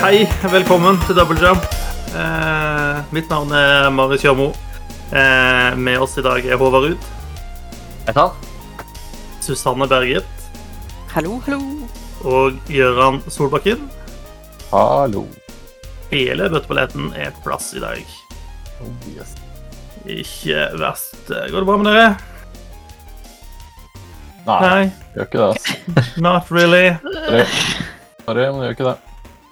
Hei, velkommen til Double Jump. Eh, mitt navn er Marius Kjørmo. Eh, med oss i dag er Håvard Ruud, Vet du? Susanne Berget Hallo, hallo. og Gøran Solbakken. Hallo. Hele bøttepaletten er på plass i dag. Oh, yes. Ikke verst. Går det bra med dere? Nei, Nei, gjør ikke det. Altså. not really. Sorry. Sorry, men gjør ikke det.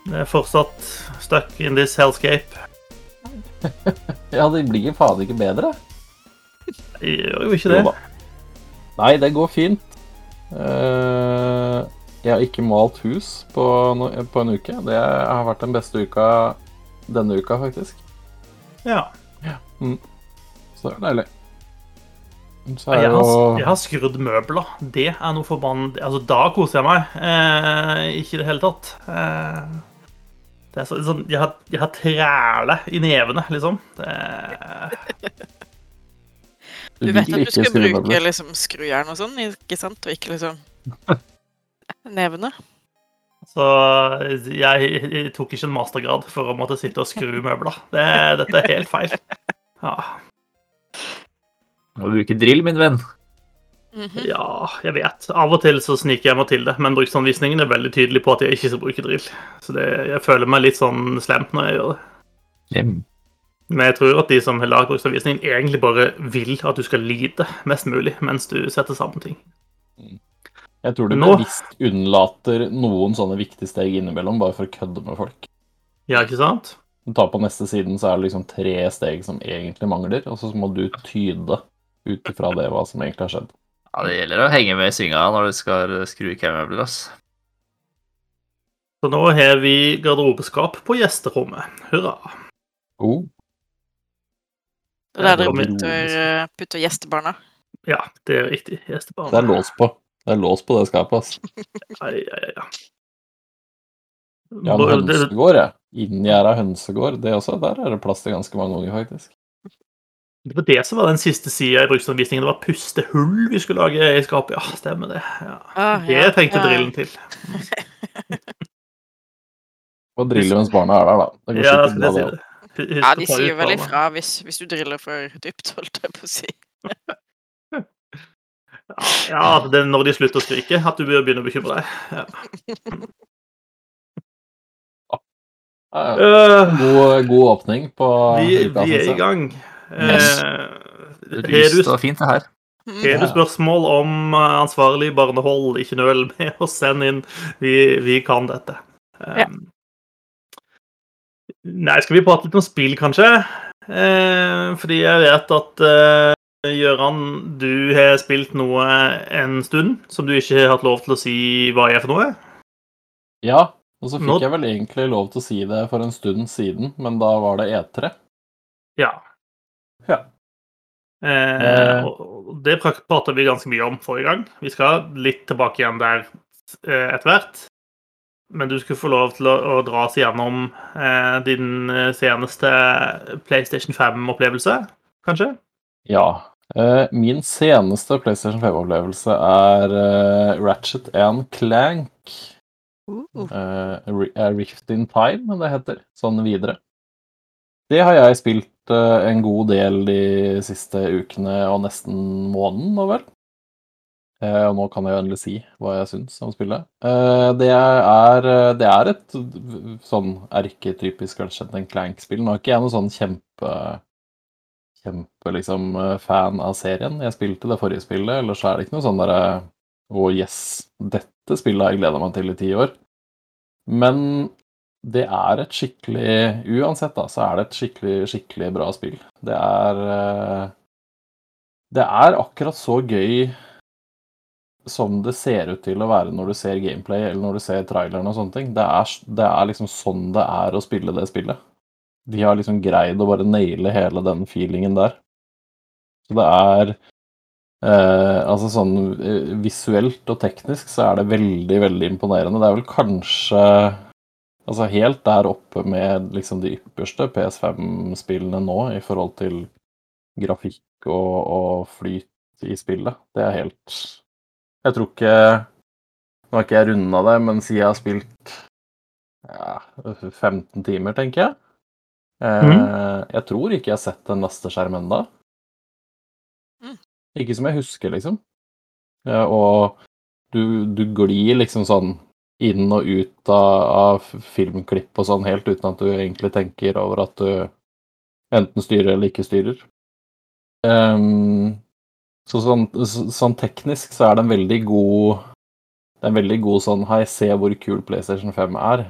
Det er fortsatt stuck in this hellscape. Ja, det blir faen ikke bedre. Jeg gjør jo ikke det. Nei, det går fint. Eh, jeg har ikke malt hus på, en uke. Det har vært den beste uka denne uka, faktisk. Ja. Så det er deilig. Så er Jeg har, jeg har skrudd møbler. Det er noe forbannet Altså, da koser jeg meg. Eh, ikke i det hele tatt. Eh, det er sånn Jeg har, jeg har træle i nevene, liksom. Det, Du vet at du skal bruke liksom skrujern og sånn, ikke sant? Og ikke liksom nevene. så jeg, jeg tok ikke en mastergrad for å måtte sitte og skru møbler. Det, dette er helt feil. Ja. Må bruke drill, min venn. Mhm. ja, jeg vet. Av og til så sniker jeg meg til det, men bruksanvisningen er veldig tydelig på at jeg ikke skal bruke drill. Så det, jeg føler meg litt sånn slemt når jeg gjør det. Mm. Men jeg tror at de som har lagd bruksanvisningen, egentlig bare vil at du skal lide mest mulig mens du setter sammen ting. Jeg tror du Nå- bevisst unnlater noen sånne viktige steg innimellom, bare for å kødde med folk. Ja, ikke sant? Du tar på neste siden, så er det liksom tre steg som egentlig mangler, og så må du tyde ut ifra det hva som egentlig har skjedd. Ja, det gjelder å henge med i svinga når du skal skru i møbler, altså. Så nå har vi garderobeskap på gjesterommet. Hurra. Oh, Og der dere putter, eh, putter gjestebarna. Ja, det er riktig. Gjestebarna. det er lås på. Det er lås på det skapet, altså. Ai, ai, ai, ja. Ja, en hønsegård, ja. Inngjerda hønsegård, det også. Der er det plass til ganske mange unger, faktisk. Det var det som var den siste sida i bruksanvisningen. Det var pustehull vi skulle lage i skapet. Ja, stemmer det. Ja. Ah, Det ja, trengte ja. drillen til. Og drille mens barna er der, da. Det går Ja, det det. Husk Ja, de sier vel ifra hvis, hvis du driller for dypt, holdt jeg på å si. Ja, det er når de slutter å skrike, at du bør begynne å bekymre deg. Ja. Øh, God, god åpning på vi, vi er i gang. Yes. Eh, Lyst og fint, det her. Mm. har du spørsmål om eh, ansvarlig barnehold, ikke nøl med å sende inn. Vi, vi kan dette. Ja. Um, Nei, skal vi prate litt om spill, kanskje? Eh, fordi jeg vet at eh, Gøran, du har spilt noe en stund som du ikke har hatt lov til å si hva er for noe. Ja, og så fikk Nå- jeg vel egentlig lov til å si det for en stund siden, men da var det E3. Ja. Ja. Eh, Eh. og det prata vi ganske mye om forrige gang. Vi skal litt tilbake igjen der eh, etter hvert. Men du skulle få lov til å, å dra oss gjennom eh, din eh, seneste PlayStation 5-opplevelse, kanskje? Ja. Eh, min seneste PlayStation 5-opplevelse er eh, Ratchet and Clank. Uh, Rift in Time, det heter. Sånn videre. Det har jeg spilt en god del de siste ukene og nesten måneden nå, vel. Eh, og nå kan jeg jo endelig si hva jeg syns om spillet. Eh, det, er, eh, det er et sånn erketypisk Ratchet Clank-spill. Nå er ikke jeg noen sånn kjempe kjempe liksom eh, fan av serien. Jeg spilte det forrige spillet, ellers er det ikke noe sånn derre Å, yes, dette spillet har jeg gleda meg til i ti år. Men det er et skikkelig Uansett, da, så er det et skikkelig, skikkelig bra spill. Det er eh, Det er akkurat så gøy som det ser ut til å være når du ser gameplay eller når du ser traileren og sånne ting. Det er, det er liksom sånn det er å spille det spillet. De har liksom greid å bare naile hele den feelingen der. Så det er eh, Altså sånn eh, visuelt og teknisk så er det veldig, veldig imponerende. Det er vel kanskje Altså helt der oppe med liksom de ypperste PS5-spillene nå i forhold til grafikk og, og flyt i spillet. Det er helt Jeg tror ikke Nå har ikke jeg runda det, men siden jeg har spilt ja, 15 timer, tenker jeg. Eh, Jeg tror ikke jeg har sett en lasteskjerm enda. Mm. Ikke som jeg husker, liksom. Eh, og du, du glir liksom sånn inn og ut av, av filmklipp og sånn, helt uten at du egentlig tenker over at du enten styrer eller ikke styrer. Um, så sånn, sånn teknisk så er det en veldig god Det er en veldig god sånn Hei, se hvor kul PlayStation 5 er.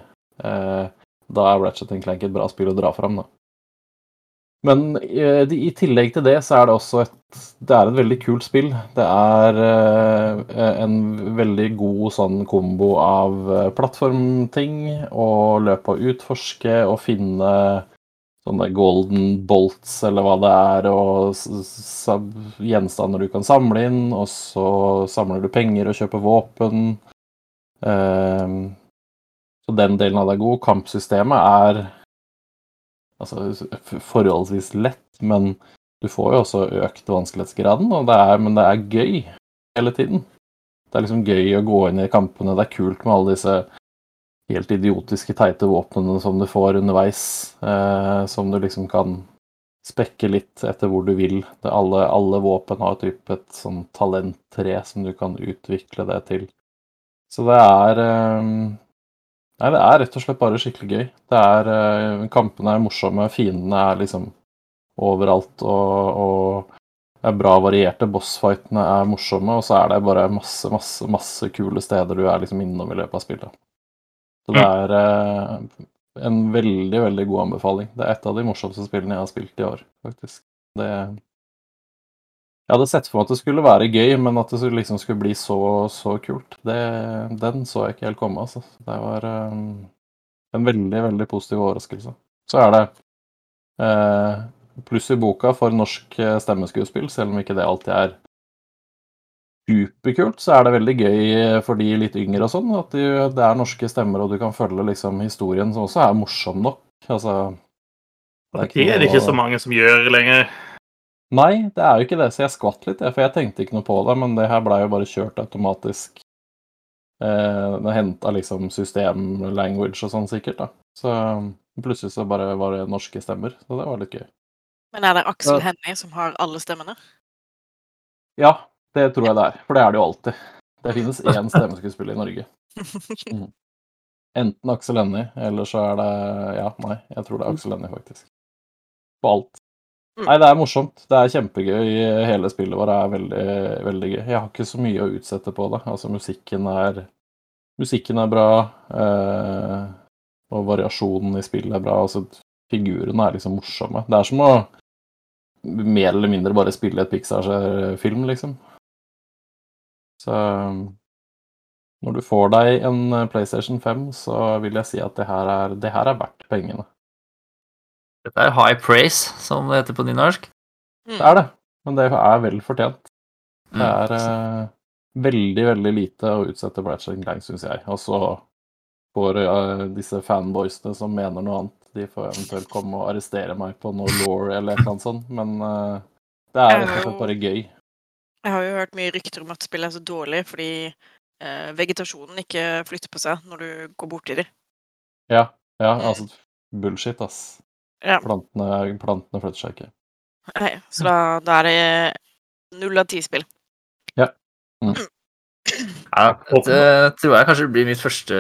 Uh, da er Ratchet Clank et bra spill å dra fram, da. Men eh, i tillegg til det så er det også et Det er et veldig kult spill. Det er eh, en veldig god sånn kombo av eh, plattformting og løpe og utforske og finne sånne golden bolts eller hva det er, og gjenstander du kan samle inn, og så samler du penger og kjøper våpen. Så den delen av det er god. Kampsystemet er altså, forholdsvis lett, men du får jo også økt vanskelighetsgraden, og det er, men det er gøy hele tiden. Det er liksom gøy å gå inn i kampene. Det er kult med alle disse helt idiotiske, teite våpnene som du får underveis, eh, som du liksom kan spekke litt etter hvor du vil. Alle, alle våpen har typ et sånn talenttre som du kan utvikle det til. Så det er eh, Nei, det er rett og slett bare skikkelig gøy. Det er, eh, kampene er morsomme, fiendene er liksom overalt, og, og det er bra varierte. Bossfightene er morsomme, og så er det bare masse, masse, masse kule steder du er liksom innom i løpet av spillet. Så det er eh, en veldig, veldig god anbefaling. Det er et av de morsomste spillene jeg har spilt i år, faktisk. Det Jeg hadde sett for meg at det skulle være gøy, men at det liksom skulle bli så, så kult, det, den så jeg ikke helt komme, altså. Det var um, en veldig, veldig positiv overraskelse. Så er det uh, pluss i boka for norsk eh, stemmeskuespill, selv om ikke det alltid er superkult, så er det veldig gøy for de litt yngre og sånn, at det er norske stemmer, og du kan følge liksom historien, som også er morsom nok. Altså Og det er det ikke så mange som gjør lenger. Nei, det er jo ikke det, så jeg skvatt litt, for jeg tenkte ikke noe på det, men det her blei jo bare kjørt automatisk. Eh, det henta liksom system-language og sånn, sikkert, da. Så plutselig så bare var det norske stemmer, så det var litt gøy. Men er det Aksel Ja. Hennie som har alle stemmene? Ja, det tror jeg det er, for det er det jo alltid. Det finnes én stemmeskuespiller i Norge. Mm. Enten Aksel Hennie, eller så er det Ja, nei, jeg tror det er Aksel Hennie, faktisk. På alt. Mm. Nei, det er morsomt. Det er kjempegøy. Hele spillet vårt er veldig, veldig gøy. Jeg har ikke så mye å utsette på det. Altså, musikken er Musikken er bra, eh, og variasjonen i spillet er bra. Altså, figurene er liksom morsomme. Det er som å mer eller mindre bare spille et Pixar-film, liksom. Så når du får deg en PlayStation 5, så vil jeg si at det her er, det her er verdt pengene. Dette er high praise, som det heter på nynorsk. Det er det, men det er vel fortjent. Det Mm. er eh, veldig, veldig lite å utsette Ratchet Clank, syns jeg. Og så får eh, disse fanboysene som mener noe annet, de får eventuelt komme og arrestere meg på noe law eller et eller annet sånt, men eh, det er rett og slett bare gøy. Jeg har jo hørt mye rykter om at spillet er så dårlig fordi eh, vegetasjonen ikke flytter på seg når du går borti det. Ja, ja, Mm. altså Bullshit, ass. Ja. Plantene, plantene flytter seg ikke. Nei, så da, da er det null av ti spill. Ja, det tror jeg kanskje blir mitt første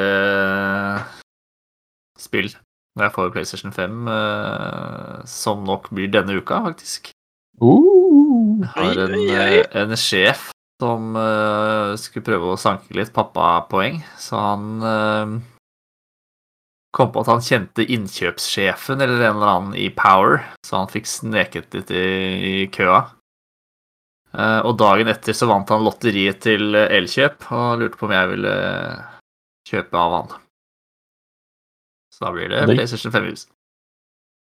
spill når jeg får PlayStation 5, eh, som nok blir denne uka, faktisk. Uh, Jeg har en, eh, en sjef som eh, skulle prøve å sanke litt pappapoeng, så han eh, kom på at han kjente innkjøpssjefen eller en eller annen i Power, så han fikk sneket litt i, i køa. Eh, og dagen etter så vant han lotteriet til eh, Elkjøp og lurte på om jeg ville eh, kjøpe av han. Så da blir det PlayStation 5-hus.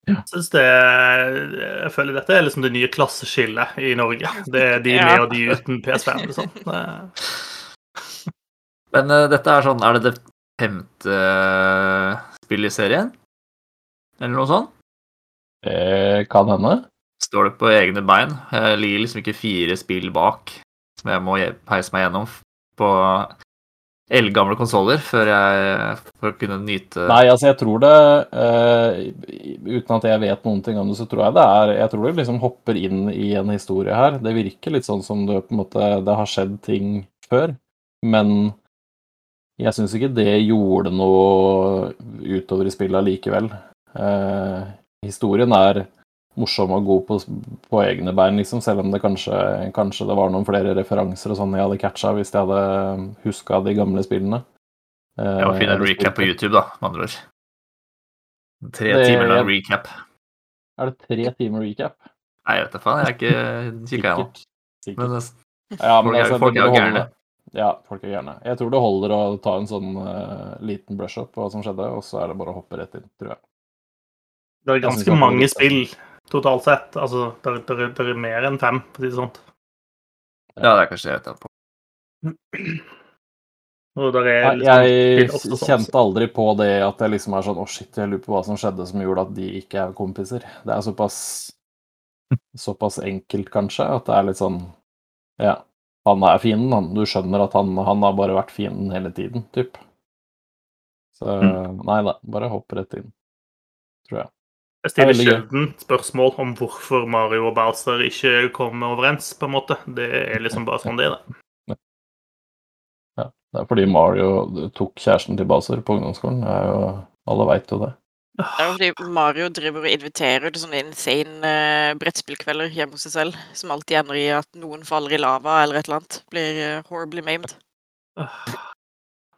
Jeg synes det Jeg føler dette er liksom det nye klasseskillet i Norge. Det er de Ja. med og de uten PS5. Liksom. Det- Men uh, dette er sånn Er det det femte spillet i serien? Eller noe sånt? Eh, kan hende. Står det på egne bein? Jeg ligger liksom ikke fire spill bak som jeg må peise meg gjennom på eldgamle konsoller før jeg for å kunne nyte Nei, altså, jeg tror det uh, Uten at jeg vet noen ting om det, så tror jeg det er Jeg tror det liksom hopper inn i en historie her. Det virker litt sånn som det på en måte Det har skjedd ting før, men jeg syns ikke det gjorde noe utover i spillet likevel. Eh, historien er morsom og god på, på egne bein, liksom, selv om det kanskje, kanskje det var noen flere referanser og sånn jeg hadde catcha hvis jeg hadde huska de gamle spillene. Eh, Jeg må finne en recap på YouTube, da, med andre ord. Tre Det- timer lang recap. Er det tre timer recap? Nei, jeg vet da faen. Jeg har ikke kikka ennå. Men Ja, men Folk altså, folk er jo gærne. Ja, folk er gærne. Jeg tror det holder å ta en sånn uh, liten brush-up på hva som skjedde, og så er det bare å hoppe rett inn, tror jeg. Det er ganske mange spill totalt sett. Altså, det er, det er, det er mer enn fem, for å si det sånn. Ja, det er kanskje det jeg vet på. Er liksom Jeg sånn, kjente aldri på det at jeg liksom er sånn Å, shit, jeg lurer på hva som skjedde som gjorde at de ikke er kompiser. Det er såpass såpass enkelt, kanskje, at det er litt sånn Ja, han er fienden, han. Du skjønner at han, han har bare vært fienden hele tiden, typ. Så Mm. nei da, bare hopp rett inn, tror jeg. Jeg stiller er sjelden spørsmål om hvorfor Mario og Bowser ikke kommer overens, på en måte. Det er liksom bare sånn det er. det. Ja, det er fordi Mario tok kjæresten til Bowser på ungdomsskolen. Jo, alle veit jo det. Det er jo fordi Mario driver og inviterer til sånne insane eh, brettspillkvelder hjemme hos seg selv, som alltid ender i at noen faller i lava eller et eller annet. Blir eh, horribly maimed.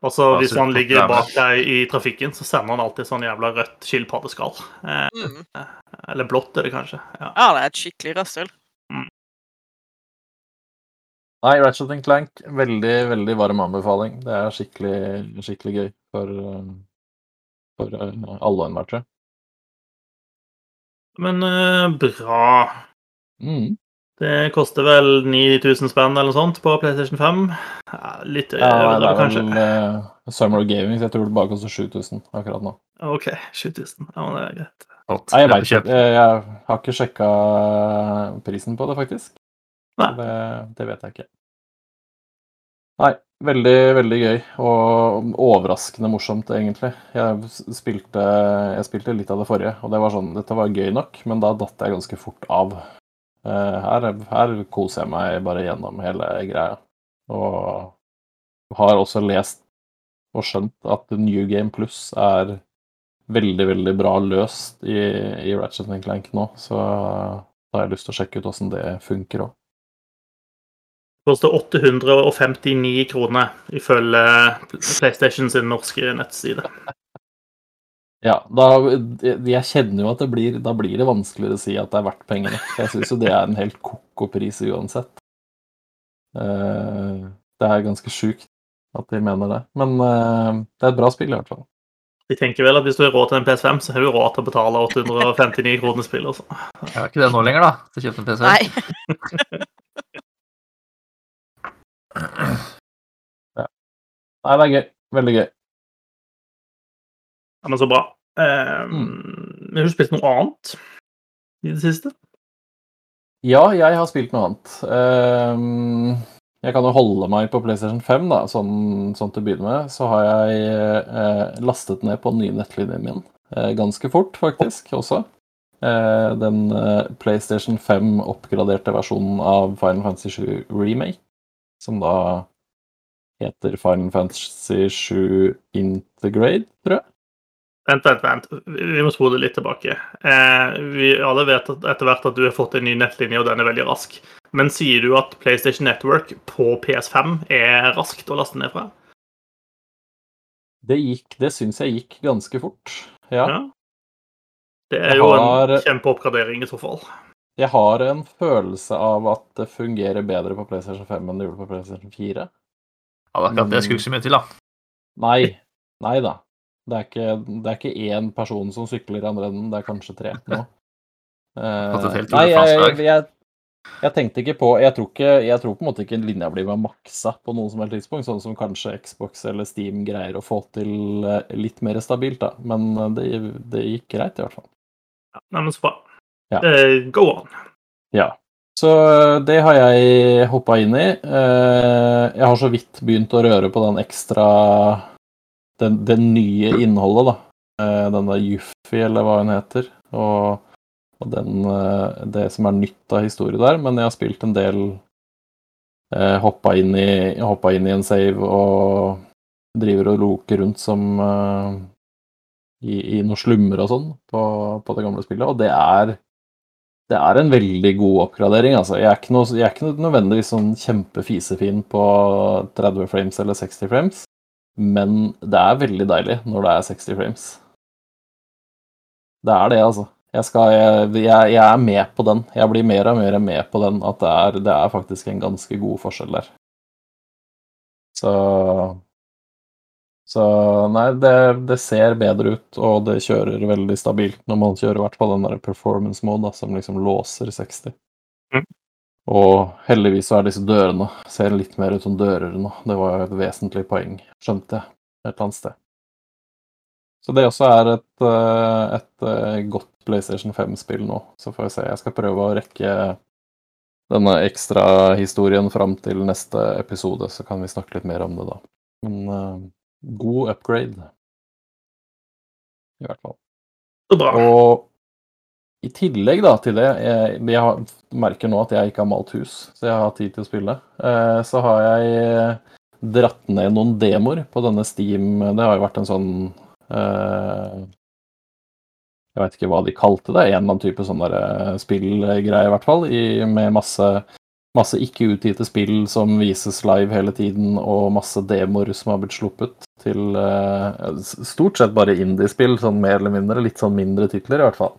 Og så hvis han ligger bak deg i trafikken, så sender han alltid sånn jævla rødt skilpaddeskall. Eh, Mm. eller blått er det kanskje. Ja. Ja, det er et skikkelig rasshøl. Nei, Ratchet and Clank, veldig, veldig varm anbefaling. Det er skikkelig, skikkelig gøy for, eh, for eh, alle og enhver, tror jeg. Men uh, bra. Mm. Det koster vel 9000 spenn eller noe sånt på PlayStation 5. Ja, litt Ja, det overdrevet, er kanskje. vel eh, Summer of Gaming, så jeg tror det bare koster 7000 akkurat nå. OK, 7000. Ja, men det er greit. Nei, jeg ikke. Jeg har ikke sjekka prisen på det, faktisk. Nei. Det, det vet jeg ikke. Nei, veldig, veldig gøy. Og overraskende morsomt, egentlig. Jeg spilte, jeg spilte litt av det forrige, og det var sånn Dette var gøy nok, men da datt jeg ganske fort av. Eh, Her, her koser jeg meg bare gjennom hele greia. Og har også lest og skjønt at New Game Plus er veldig, veldig bra løst i, i Ratchet Clank nå, så da har jeg lyst til å sjekke ut åssen det funker òg. Koster 859 kroner ifølge PlayStation sin norske nettside. Ja, da, jeg kjenner jo at det blir, da blir det vanskeligere å si at det er verdt pengene. Jeg syns jo det er en helt ko-ko pris uansett. Eh, Det er ganske sjukt at de mener det. Men eh, det er et bra spill, i hvert fall. De tenker vel at hvis du har råd til en PS5, så har du råd til å betale 859 kroner spill. Altså. Jeg har ikke det nå lenger, da. Så kjøpte en PS5. Nei. Nei, det er gøy. Veldig gøy. Ja, men så bra. Eh, Mm. Har du spilt noe annet i det siste? Ja, jeg har spilt noe annet. Ehm, jeg kan jo holde meg på PlayStation 5, da, sånn, sånn til å begynne med. Så har jeg eh, lastet ned på den nye nettlinjen min. Eh, ganske fort, faktisk, også. Eh, den eh, PlayStation 5 oppgraderte versjonen av Final Fantasy 7 Remake, som da heter Final Fantasy 7 Integrate, tror jeg. Vent, vent, vent. Vi må spole litt tilbake. Eh, vi alle vet etter hvert at du har fått en ny nettlinje, og den er veldig rask. Men sier du at PlayStation Network på PS5 er raskt å laste ned fra? Det, gikk, det syns jeg gikk ganske fort. Ja. Ja. Det er jo har- en kjempeoppgradering i så fall. Jeg har en følelse av at det fungerer bedre på PlayStation 5 enn det gjorde på PlayStation 4. Ja, det er akkurat det skulle ikke så mye til, da. Nei, nei da. Det er ikke, det er ikke én person som sykler i andre enden, det er kanskje tre nå. Uh, nei, jeg, jeg, jeg tenkte ikke på jeg tror, ikke, jeg tror på en måte ikke linja blir maksa på noe som helst tidspunkt, sånn som kanskje Xbox eller Steam greier å få til eh, litt mer stabilt, da. Men eh, det, det gikk greit, i hvert fall. Ja, nei, men så bra. Ja. Uh, go on. Ja. Så eh, det har jeg hoppa inn i. Eh, Jeg har så vidt begynt å røre på den ekstra Det, det nye innholdet, da. Den der Juffi, eller hva hun heter. Og, og den, det som er nytt av historie der. Men jeg har spilt en del Hoppa inn, i- hoppa inn i en save og driver og loker rundt som i, i noen slummer og sånn på, på det gamle spillet. Og det er det er en veldig god oppgradering. altså. Jeg er ikke, noe, jeg er ikke nødvendigvis sånn kjempefisefin på 30 frames eller 60 frames, men det er veldig deilig når det er 60 frames. Det er det, altså. Jeg, skal, jeg, jeg, er med på den. Jeg blir mer og mer med på den, at det er, det er faktisk en ganske god forskjell der. Så så nei, det, det ser bedre ut, og det kjører veldig stabilt når man kjører i hvert fall den der performance mode da, som liksom låser 60. Mm. Og heldigvis så er disse dørene ser litt mer ut som dører nå. Det var jo et vesentlig poeng, skjønte jeg, et eller annet sted. Så det også er et, eh, et eh, godt PlayStation 5-spill nå. Så får vi se. Jeg skal prøve å rekke denne ekstra historien fram til neste episode, så kan vi snakke litt mer om det da. Men eh, god upgrade. I hvert fall. Bra. Og i tillegg da til det, jeg, jeg merker nå at jeg ikke har malt hus, så jeg har tid til å spille. Eh, så har jeg dratt ned noen demoer på denne Steam. Det har jo vært en sånn eh, Jeg veit ikke hva de kalte det. En eller annen type sånn eh, spillgreie, i hvert fall. I, med masse, masse ikke utgitte spill som vises live hele tiden, og masse demoer som har blitt sluppet til uh, stort sett bare indiespill, sånn mer eller mindre. Litt sånn mindre titler, i hvert fall.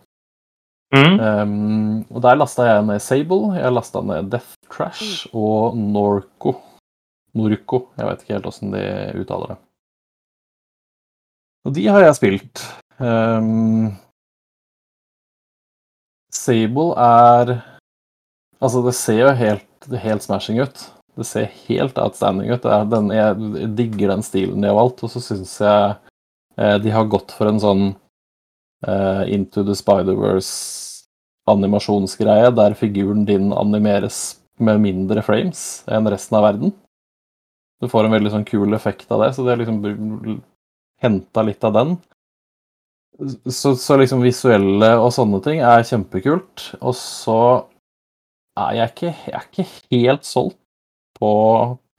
Mm. Um, og der lasta jeg ned Sable, jeg lasta ned Death Crash og Norco. Norco, jeg vet ikke helt åssen de uttaler det. Og de har jeg spilt. Um, Sable er Altså, det ser jo helt, helt smashing ut. Det ser helt outstanding ut. Den, jeg digger den stilen de har valgt, og så syns jeg eh, de har gått for en sånn eh, Into the Spider-Verse animasjonsgreie, der figuren din animeres med mindre frames enn resten av verden. Du får en veldig sånn kul effekt av det, så det er liksom henta litt av den. Så, så liksom visuelle og sånne ting er kjempekult. Og så er jeg ikke, jeg er ikke helt solgt på,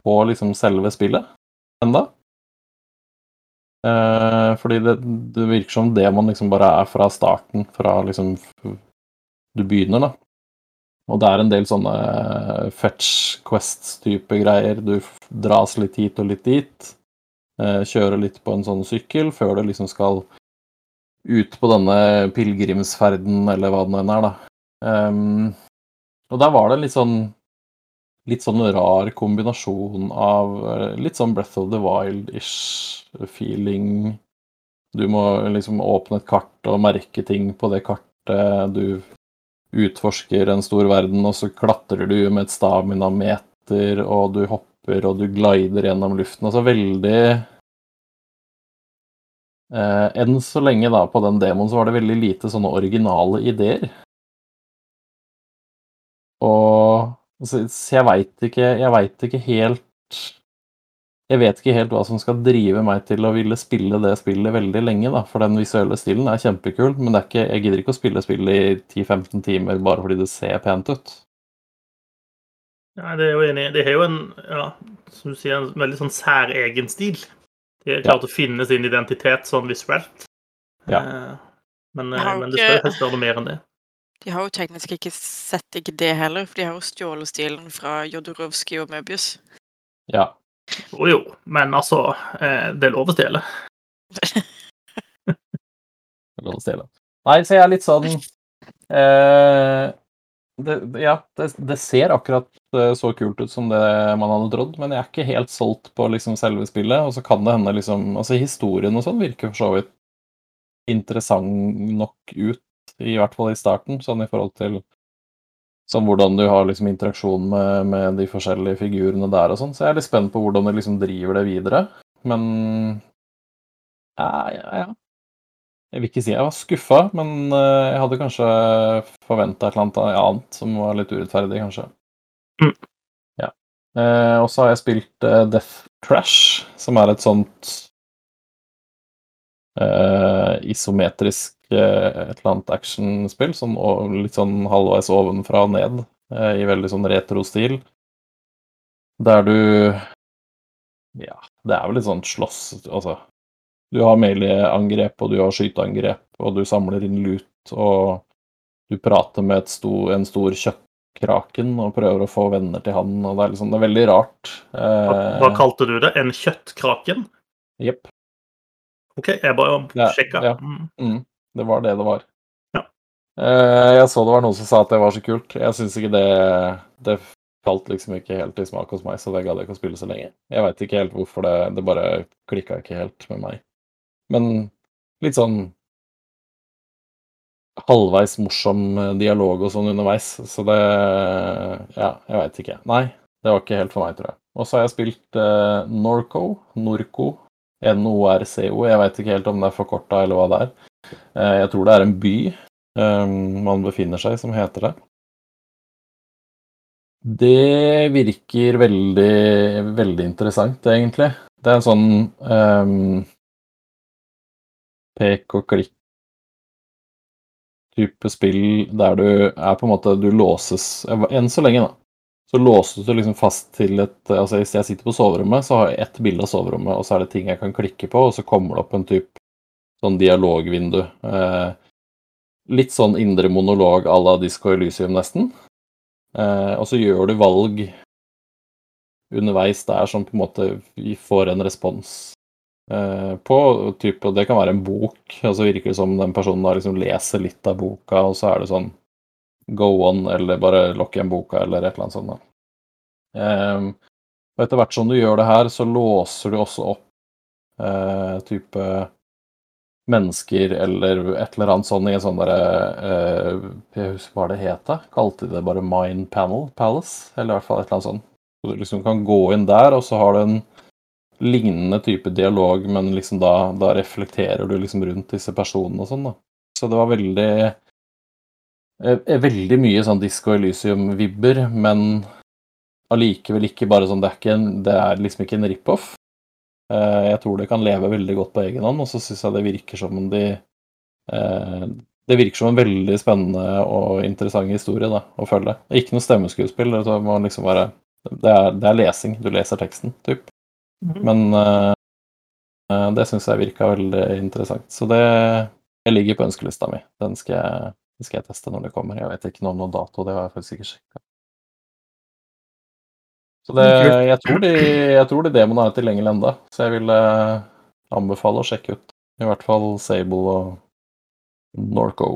på liksom selve spillet enda. Eh, fordi det, det virker som det man liksom bare er fra starten, fra liksom du begynner, da. Og det er en del sånne fetch quests-type greier. Du dras litt hit og litt dit. Eh, kjører litt på en sånn sykkel før du liksom skal ut på denne pilegrimsferden, eller hva det nå enn er, da. Ehm, og der var det litt sånn litt sånn rar kombinasjon av eh, litt sånn Breath of the Wild-ish feeling. Du må liksom åpne et kart og merke ting på det kartet. Du utforsker en stor verden, og så klatrer du med et staminameter, og du hopper og du glider gjennom luften. Altså veldig eh, Enn så lenge, da, på den demoen, så var det veldig lite sånne originale ideer. Og så, så jeg veit ikke Jeg veit ikke helt Jeg vet ikke helt hva som skal drive meg til å ville spille det spillet veldig lenge, da. For den visuelle stilen er kjempekul, men det er ikke, jeg gidder ikke å spille spillet i 10-15 timer bare fordi det ser pent ut. Nei, det er jo enig. i. De har jo en, ja, som du sier, en veldig sånn særegen stil. De har klart å finne sin identitet sånn visuelt. Ja. Eh, Men, eh, men det skal jo helst være noe mer enn det. De har jo teknisk ikke sett ikke det heller, for de har jo stjålet stilen fra Jodorowsky og Möbius. Ja. Jo, jo, men altså eh, Det er lov å stjele. Det er lov å stjele. Nei, så jeg er litt sånn eh, det, Ja, det, det ser akkurat eh, så kult ut som det man hadde trodd, men jeg er ikke helt solgt på liksom selve spillet. Og så kan det hende liksom Altså, historien og sånn virker for så vidt interessant nok ut, i hvert fall i starten, sånn i forhold til Sånn hvordan du har liksom interaksjon med, med de forskjellige figurene der og sånn. Så jeg er litt spent på hvordan de liksom driver det videre. Men ja, ja, ja. Jeg vil ikke si jeg var skuffa, men eh, jeg hadde kanskje forventa et eller annet annet som var litt urettferdig, kanskje. Mm. Ja. Eh, og så har jeg spilt eh, Death Trash, som er et sånt eh, isometrisk uh, et eller annet actionspill. Sånn, litt sånn halvveis ovenfra og ned, uh, i veldig sånn retro-stil. Der du Ja, det er vel litt sånn slåss... Altså du har melee-angrep, og du har skyteangrep, og du samler inn lut, og du prater med et sto, en stor kjøttkraken og prøver å få venner til han, og det er, liksom, det er veldig rart. Hva, hva kalte du det? En kjøttkraken? Jepp. OK, jeg bare sjekka. ja. ja. Mm, det var det det var. Ja. Eh, jeg så det var noen som sa at det var så kult. Jeg syns ikke det Det falt liksom ikke helt i smak hos meg, så det gadd jeg ikke å spille så lenge. Jeg veit ikke helt hvorfor det Det bare klikka ikke helt med meg. Men litt sånn halvveis morsom eh, dialog og sånn underveis, så det Ja, jeg veit ikke. Nei, det var ikke helt for meg, tror jeg. Og så har jeg spilt eh, Norco. Norco. NORCO. Jeg veit ikke helt om det er forkorta eller hva det er. Eh, jeg tror det er en by eh, man befinner seg i, som heter det. Det virker veldig, veldig interessant, egentlig. Det er en sånn um, pek og klikk-type spill der du er på en måte Du låses Enn så lenge, da. Så låses du liksom fast til et Altså hvis jeg sitter på soverommet, så har jeg ett bilde av soverommet, og så er det ting jeg kan klikke på, og så kommer det opp en type sånn dialogvindu. Eh, litt sånn indre monolog à la Disco Elysium, nesten. Eh, og så gjør du valg underveis der som på en måte vi får en respons eh, på. Typ, og det kan være en bok, og så virker det som den personen da liksom leser litt av boka, og så er det sånn go on, eller bare lokk igjen boka, eller et eller annet sånt. Eh, og etter hvert som du gjør det her, så låser du også opp eh, type mennesker eller et eller annet sånt i en sånn derre eh, Jeg husker hva det het, da. Kalte de det bare Mind Panel Palace? Eller i hvert fall et eller annet sånt. Så du liksom kan gå inn der, og så har du en lignende type dialog, men liksom da, da reflekterer du liksom rundt disse personene og sånn, da. Så det var veldig Veldig mye sånn Disco Elysium-vibber, men allikevel ikke bare sånn Det er, ikke en, det er liksom ikke en rip-off. Eh, Jeg tror det kan leve veldig godt på egen hånd, og så syns jeg det virker som om de eh, Det virker som en veldig spennende og interessant historie da, å følge. Ikke noe stemmeskuespill. Det, må liksom være, det, er, det er lesing. Du leser teksten, typ. Mhm. Men eh, eh, det syns jeg virka veldig interessant. Så det jeg ligger på ønskelista mi. Den skal jeg, den skal jeg teste når det kommer. Jeg vet ikke noe om noen dato, det har jeg faktisk ikke sjekka. Så det, jeg tror de, jeg tror de demoene er tilgjengelige ennå, så jeg vil eh, anbefale å sjekke ut. I hvert fall Sable og Norco.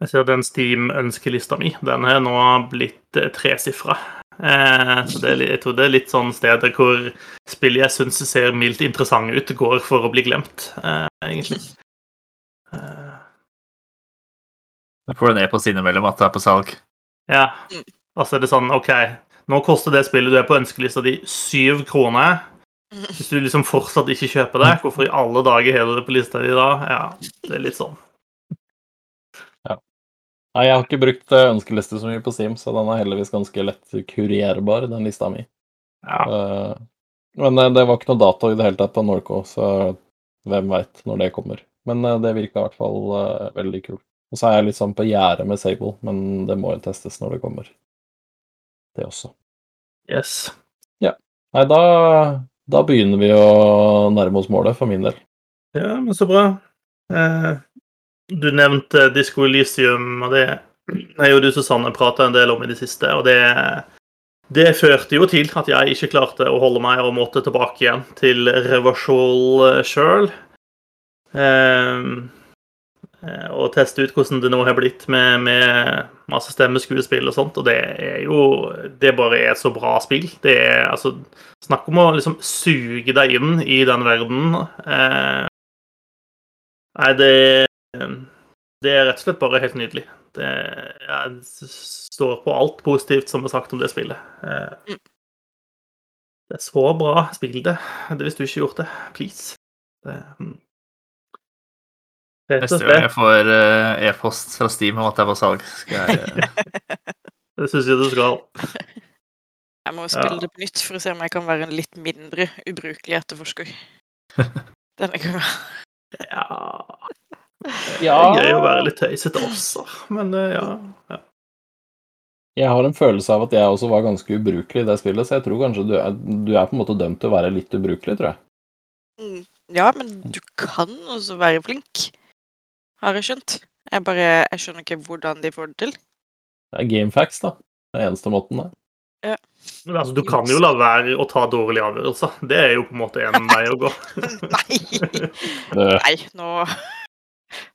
Jeg ser den Steam-ønskelista mi. Den er nå blitt eh, tresifra. Eh, så det jeg tror det er litt sånn steder hvor spill jeg syns ser mildt interessante ut, går for å bli glemt, eh, egentlig. Eh, Jeg får det ned på innimellom at det er på salg. ja. Altså er det sånn OK, nå koster det spillet du er på ønskelista di, syv kroner. Hvis du liksom fortsatt ikke kjøper det, hvorfor i alle dager har du det på lista di da? Ja, det er litt sånn. Ja. Nei, jeg har ikke brukt eh, ønskeliste så mye på Steam, så den er heldigvis ganske lett kurerbar, den lista mi. Ja. Eh, Men eh, det var ikke noe dato i det hele tatt på Norco, så hvem veit når det kommer. Men det virka i hvert fall veldig kult. Og så er jeg litt sånn på gjerdet med Sable, men det må jo testes når det kommer. Det også. Yes. Ja. Nei, da, da begynner vi å nærme oss målet, for min del. Ja, men så bra. Eh, du nevnte Disco Elysium, og det er jo du Susanne prata en del om i det siste. Og det, det førte jo til at jeg ikke klarte å holde meg og måtte tilbake igjen til Reversal sjøl. Og teste ut hvordan det nå har blitt med, med masse stemmeskuespill og sånt. Og det er jo Det bare er et så bra spill. Det er altså Snakk om å liksom suge deg inn i den verdenen. Eh, nei, det Det er rett og slett bare helt nydelig. Det, jeg står på alt positivt som er sagt om det spillet. Eh, det er så bra spill, det. det. Hvis du ikke har gjort det, please. Det, mm. Neste gang jeg får eh, e-post fra Steam om at det er på salg, skal jeg eh, Det syns jeg du skal. Jeg må spille Ja. det på nytt for å se om jeg kan være en litt mindre ubrukelig etterforsker. Denne gangen. Ja Ja. Det er gøy å være litt tøysete også, men eh, ja. ja. Jeg har en følelse av at jeg også var ganske ubrukelig i det spillet, så jeg tror kanskje du er, du er på en måte dømt til å være litt ubrukelig, tror jeg. Mm, Ja, men du kan også være flink, har jeg skjønt. Jeg bare Jeg skjønner ikke hvordan de får det til. Det er gamefacts, da. Det er eneste måten, det. Men altså, du kan jo la være å ta dårlige avgjørelser. Det er jo på en måte en vei å gå. Nei! Nei, nå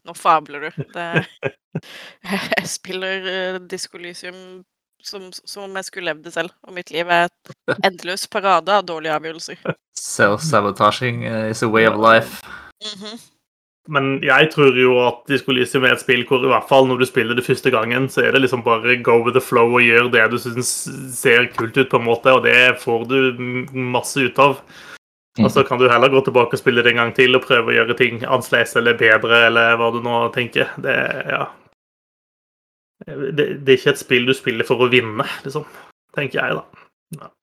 Nå fabler du. Det, jeg spiller Diskolysium som, som om jeg skulle levd det selv. Og mitt liv er et endeløs parade av dårlige avgjørelser. Self-sabotaging eh, is a way of life. Mhm. Men jeg tror jo at de skulle gi seg med et spill hvor i hvert fall når du spiller det første gangen, så er det liksom bare go with the flow og gjør det du syns ser kult ut, på en måte, og det får du masse ut av. Og så kan du heller gå tilbake og spille det en gang til og prøve å gjøre ting annerledes eller bedre, eller hva du nå tenker. Det, ja. det, det er ikke et spill du spiller for å vinne, liksom. Tenker jeg, da. Ja.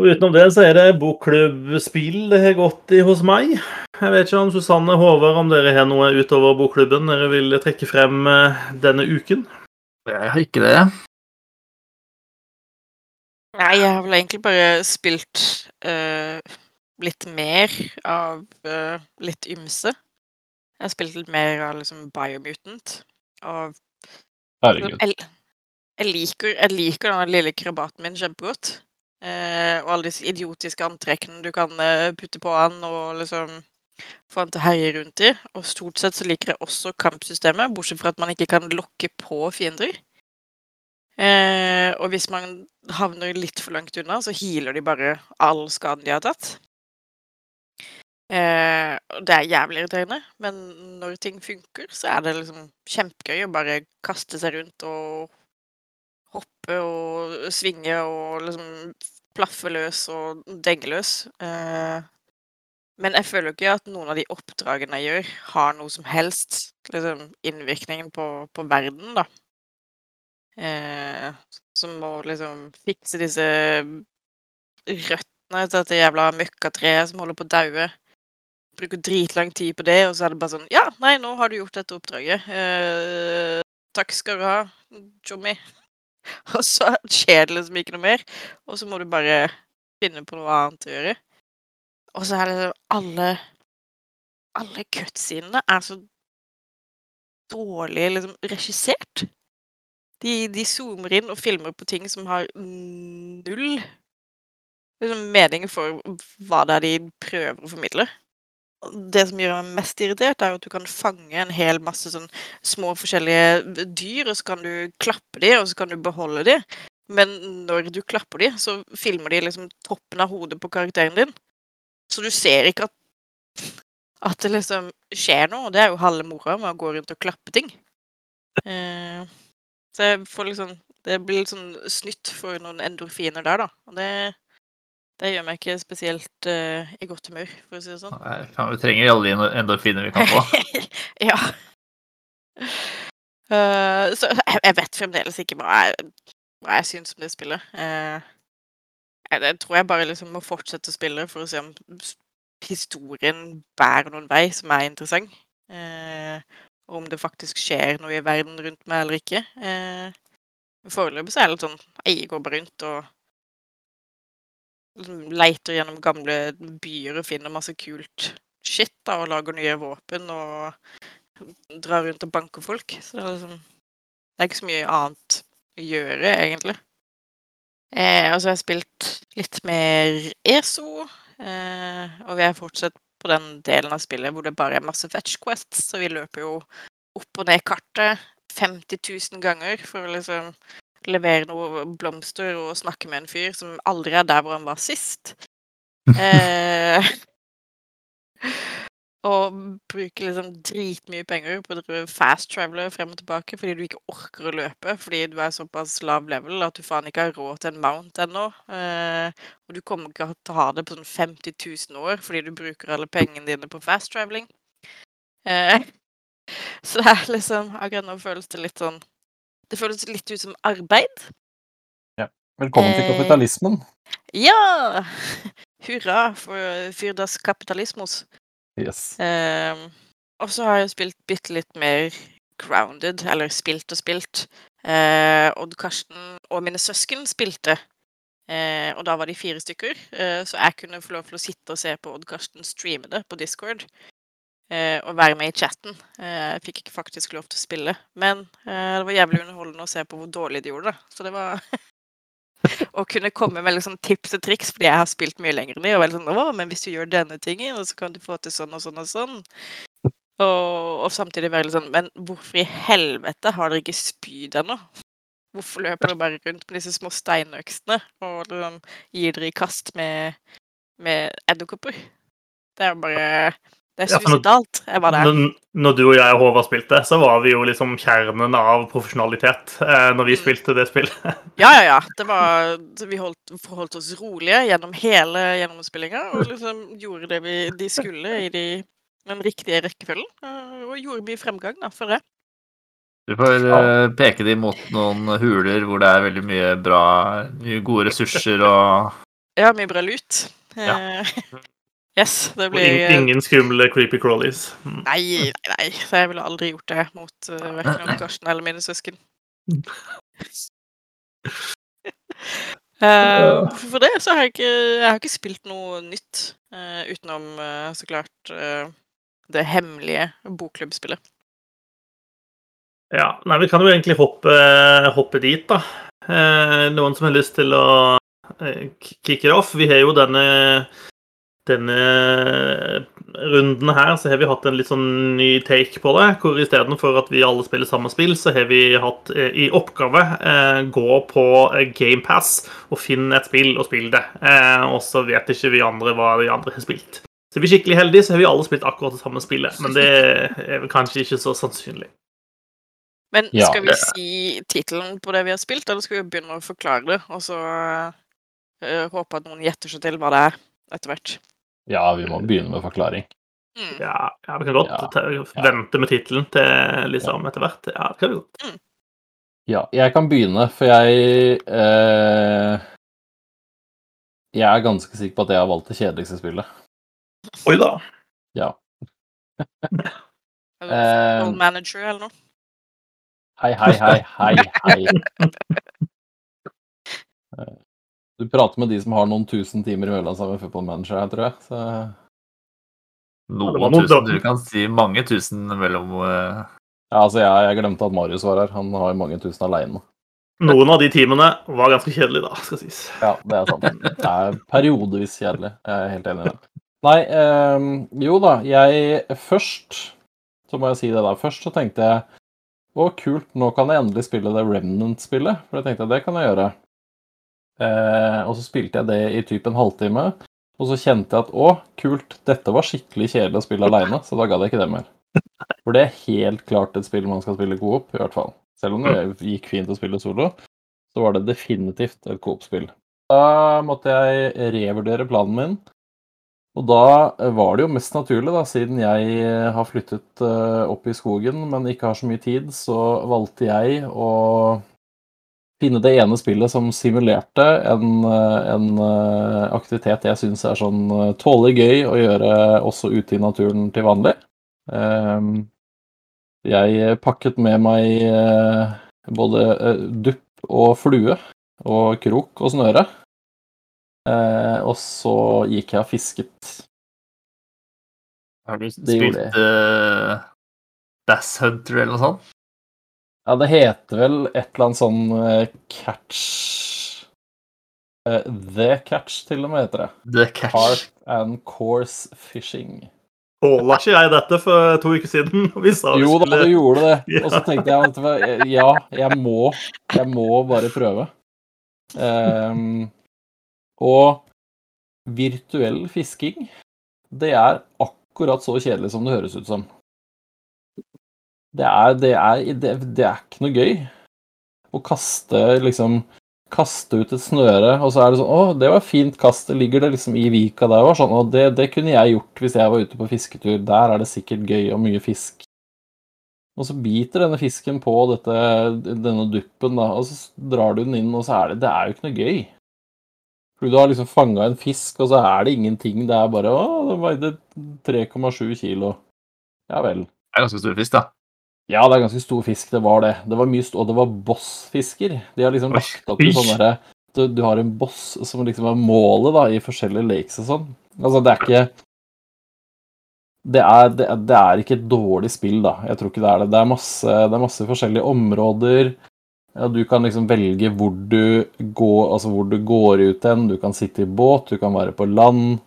Og utenom det så er det bokklubbspill det har gått i hos meg. Jeg vet ikke om Susanne Håvard om dere har noe utover bokklubben dere vil trekke frem eh, denne uken? Jeg har ikke det. Nei, jeg har vel egentlig bare spilt uh, litt mer av uh, litt ymse. Jeg har spilt litt mer av liksom Biomutant. Og Herregud. jeg, jeg, liker, jeg liker den lille krabaten min kjempegodt. Eh, og alle disse idiotiske antrekkene du kan eh, putte på han og liksom få han til å herje rundt i. Og stort sett så liker jeg også kampsystemet, bortsett fra at man ikke kan lokke på fiender. Eh, og hvis man havner litt for langt unna, så healer de bare all skaden de har tatt. Eh, det er jævlig irriterende, men når ting funker, så er det liksom kjempegøy å bare kaste seg rundt og hoppe og svinge og liksom plaffe løs og denge løs. Eh, men jeg føler jo ikke at noen av de oppdragene jeg gjør, har noe som helst liksom, innvirkningen på, på verden, da. Eh, som må liksom fikse disse røttene til dette jævla møkkatreet som holder på å daue. Bruker dritlang tid på det, og så er det bare sånn Ja, nei, nå har du gjort dette oppdraget. Eh, takk skal du ha, Jommy. Og så skjer det liksom ikke noe mer. Og så må du bare finne på noe annet å gjøre. Og så er sånn alle Alle cutscenene er så dårlig liksom regissert. De, de zoomer inn og filmer på ting som har null liksom, mening for hva det er de prøver å formidle. Det som gjør meg mest irritert, er at du kan fange en hel masse sånn små forskjellige dyr, og så kan du klappe de, og så kan du beholde de. Men når du klapper de, så filmer de liksom toppen av hodet på karakteren din. Så du ser ikke at, at det liksom skjer noe, og det er jo halve moroa med å gå rundt og klappe ting. Eh, så jeg får liksom Det blir litt sånn snytt for noen endorfiner der, da. Og det, det gjør meg ikke spesielt uh, i godt humør, for å si det sånn. Nei, Vi trenger alle de endorfiner vi kan få. ja. Uh, så jeg, vet fremdeles ikke hva jeg, hva jeg syns om det spillet. Uh, jeg, jeg tror jeg bare liksom må fortsette å spille for å se om historien bærer noen vei som er interessant. Uh, om det faktisk skjer noe i verden rundt meg eller ikke. Uh, Foreløpig så er det litt sånn Jeg går bare rundt og liksom leiter gjennom gamle byer og finner masse kult shit da, og lager nye våpen og drar rundt og banker folk. Så det er liksom Det er ikke så mye annet å gjøre, egentlig. Eh, og så har jeg spilt litt mer ESO, eh, og vi er fortsatt på den delen av spillet hvor det bare er masse fetch quests, så vi løper jo opp og ned kartet 50 000 ganger for å liksom levere noe blomster og snakke med en fyr som aldri er der hvor han var sist. Eh, og bruker liksom dritmye penger på å drive fast traveler frem og tilbake fordi du ikke orker å løpe fordi du er såpass lav level at du faen ikke har råd til en mount ennå. Eh, og du kommer ikke til å ha det på sånn 50 000 år fordi du bruker alle pengene dine på fast traveling. Eh, så det er liksom Akkurat nå føles det litt sånn Det føles litt ut som arbeid. Velkommen til Eh, kapitalismen. Ja! Hurra for Fyrdas kapitalismos. Yes. Eh, og så har jeg spilt bitte litt mer grounded, eller spilt og spilt. Eh, Odd Karsten og mine søsken spilte, eh, og da var de fire stykker. Eh, så jeg kunne få lov til å sitte og se på Odd Karsten streame det på Discord. Eh, og være med i chatten. Eh, jeg fikk ikke faktisk lov til å spille, men eh, det var jævlig underholdende å se på hvor dårlig de gjorde det. Så det var Å kunne komme med liksom tips og triks, fordi jeg har spilt mye lenger enn de. Og veldig sånn, å, men hvis du gjør denne tingen, så kan du få til sånn og sånn og sånn. Og, og samtidig være litt sånn Men hvorfor i helvete har dere ikke spyd ennå? Hvorfor løper dere bare rundt med disse små steinøksene og liksom gir dere i kast med, med edderkopper? Det er jo bare Det er suicidalt. Jeg var der. Når, du og jeg og Håvard spilte, så var vi jo liksom kjernen av profesjonalitet eh, når vi Mm. spilte det spillet. Ja, ja, ja. Det var, vi holdt, forholdt oss rolige gjennom hele gjennomspillinga og liksom gjorde det vi, de skulle i de, den riktige rekkefølgen. eh, Og gjorde mye fremgang, da, for det. Du får eh, peke dem mot noen huler hvor det er veldig mye bra, mye gode ressurser og Ja, mye bra lut. Ja. Eh, Yes, det Og blir ing- ingen skumle creepy crawlies. Mm. Nei, nei, nei. Så jeg ville aldri gjort det mot uh, verken Odd Karsten eller mine søsken. uh, for det så har jeg ikke Jeg har ikke spilt noe nytt uh, utenom uh, så klart eh, det hemmelige bokklubbspillet. Ja, nei, vi kan jo egentlig hoppe, hoppe dit, da. Eh, noen som har lyst til å eh, kicke off? Vi har jo denne denne runden her så har vi hatt en litt sånn ny take på det. Hvor istedenfor at vi alle spiller samme spill, så har vi hatt eh, i oppgave eh, gå på eh, GamePass og finne et spill og spille det. Eh, og så vet ikke vi andre hva de andre har spilt. Så er vi skikkelig heldige, så har vi alle spilt akkurat det samme spillet. Men det er kanskje ikke så sannsynlig. Men skal vi si tittelen på det vi har spilt, eller skal vi begynne å forklare det, og så eh, håpe at noen gjetter seg til hva det er etter hvert? Ja, vi må begynne med forklaring. Mm. Ja, ja vi kan godt Ja, ja. vente med tittelen til liksom etter hvert. Ja, det kan vi godt. Ja, jeg kan begynne, for jeg eh, Jeg er ganske sikker på at jeg har valgt det kjedeligste spillet. Oi da. Ja. Eller Eh, Manager eller noe? Hei, hei, hei, hei, hei. Du prater med de som har noen tusen timer imellom sammen med Football Manager her, tror jeg. Så noen tusen. Du kan si mange tusen mellom uh... ja, altså, jeg, jeg glemte at Marius var her. Han har jo mange tusen aleine. Noen av de timene var ganske kjedelige, da, skal sies. Ja, det er sant. Det er periodevis kjedelig. Jeg er helt enig i det. Nei, ehm, jo da. Jeg først Så må jeg si det da. Først så tenkte jeg å, kult, nå kan jeg endelig spille det Remnant-spillet. For jeg tenkte det kan jeg gjøre. Eh, og så spilte jeg det i typ en halvtime. Og så kjente jeg at å, kult, dette var skikkelig kjedelig å spille aleine, så da gadd jeg ikke det mer. For det er helt klart et spill man skal spille coop, i hvert fall. Selv om det gikk fint å spille solo, så var det definitivt et coop-spill. Da måtte jeg revurdere planen min. Og da var det jo mest naturlig, da, siden jeg har flyttet eh, opp i skogen, men ikke har så mye tid, så valgte jeg å finne det ene spillet som simulerte en, eh, en eh, aktivitet jeg syns er sånn eh, tålelig gøy å gjøre også ute i naturen til vanlig. Ehm, Jeg pakket med meg både dupp og flue og krok og snøre. Eh, og så gikk jeg og fisket. Har du spilt Bass Hunter eller noe sånt? Ja, det heter vel et eller annet sånn eh, catch eh, The Catch, til og med, heter det. The Catch. Heart and Course Fishing. Åla ikke jeg dette for to uker siden? Vi sa vi Jo da, skulle du gjorde det. Og så tenkte jeg at ja, jeg må, jeg må bare prøve. Um, og virtuell fisking, det er akkurat så kjedelig som det høres ut som. Det er, det er, det, det er ikke noe gøy å kaste liksom kaste ut et snøre, og så er det sånn Å, det var fint kast. Det ligger det liksom i vika der. Og sånn, og det, det kunne jeg gjort hvis jeg var ute på fisketur. Der er det sikkert gøy og mye fisk. Og så biter denne fisken på dette, denne duppen, da, og så drar du den inn, og så er det Det er jo ikke noe gøy. Fordi du har liksom fanga en fisk, og så er det ingenting. Det er bare Å, den veide 3,7 kilo. Ja vel. Det er ganske stor fisk, da. Ja, det er ganske stor fisk, det var det. Det var mye, Og det var bossfisker. De har liksom lagt opp til sånn derre du, du har en boss som liksom er målet da, i forskjellige lakes og sånn. Altså, det er ikke det er, det, det er ikke et dårlig spill, da. Jeg tror ikke det er det. Det er masse, det er masse forskjellige områder. Ja, du kan liksom velge hvor du, går, altså hvor du går ut hen. Du kan sitte i båt, du kan være på land.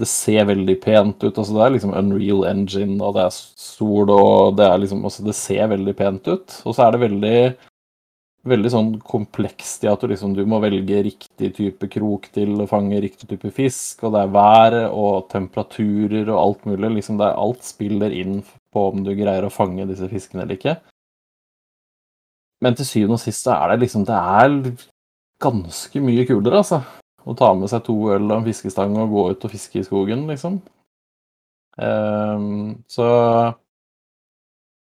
Det ser veldig pent ut. altså Det er liksom Unreal Engine, og det er sol, og det er liksom altså Det ser veldig pent ut. Og så er det veldig veldig sånn komplekst i at du liksom du må velge riktig type krok til å fange riktig type fisk, og det er været og temperaturer og alt mulig. liksom det er Alt spiller inn på om du greier å fange disse fiskene eller ikke. Men til syvende og sist så er det liksom Det er ganske mye kulere, altså. Å ta med seg to øl og en fiskestang og gå ut og fiske i skogen, liksom. Ehm, så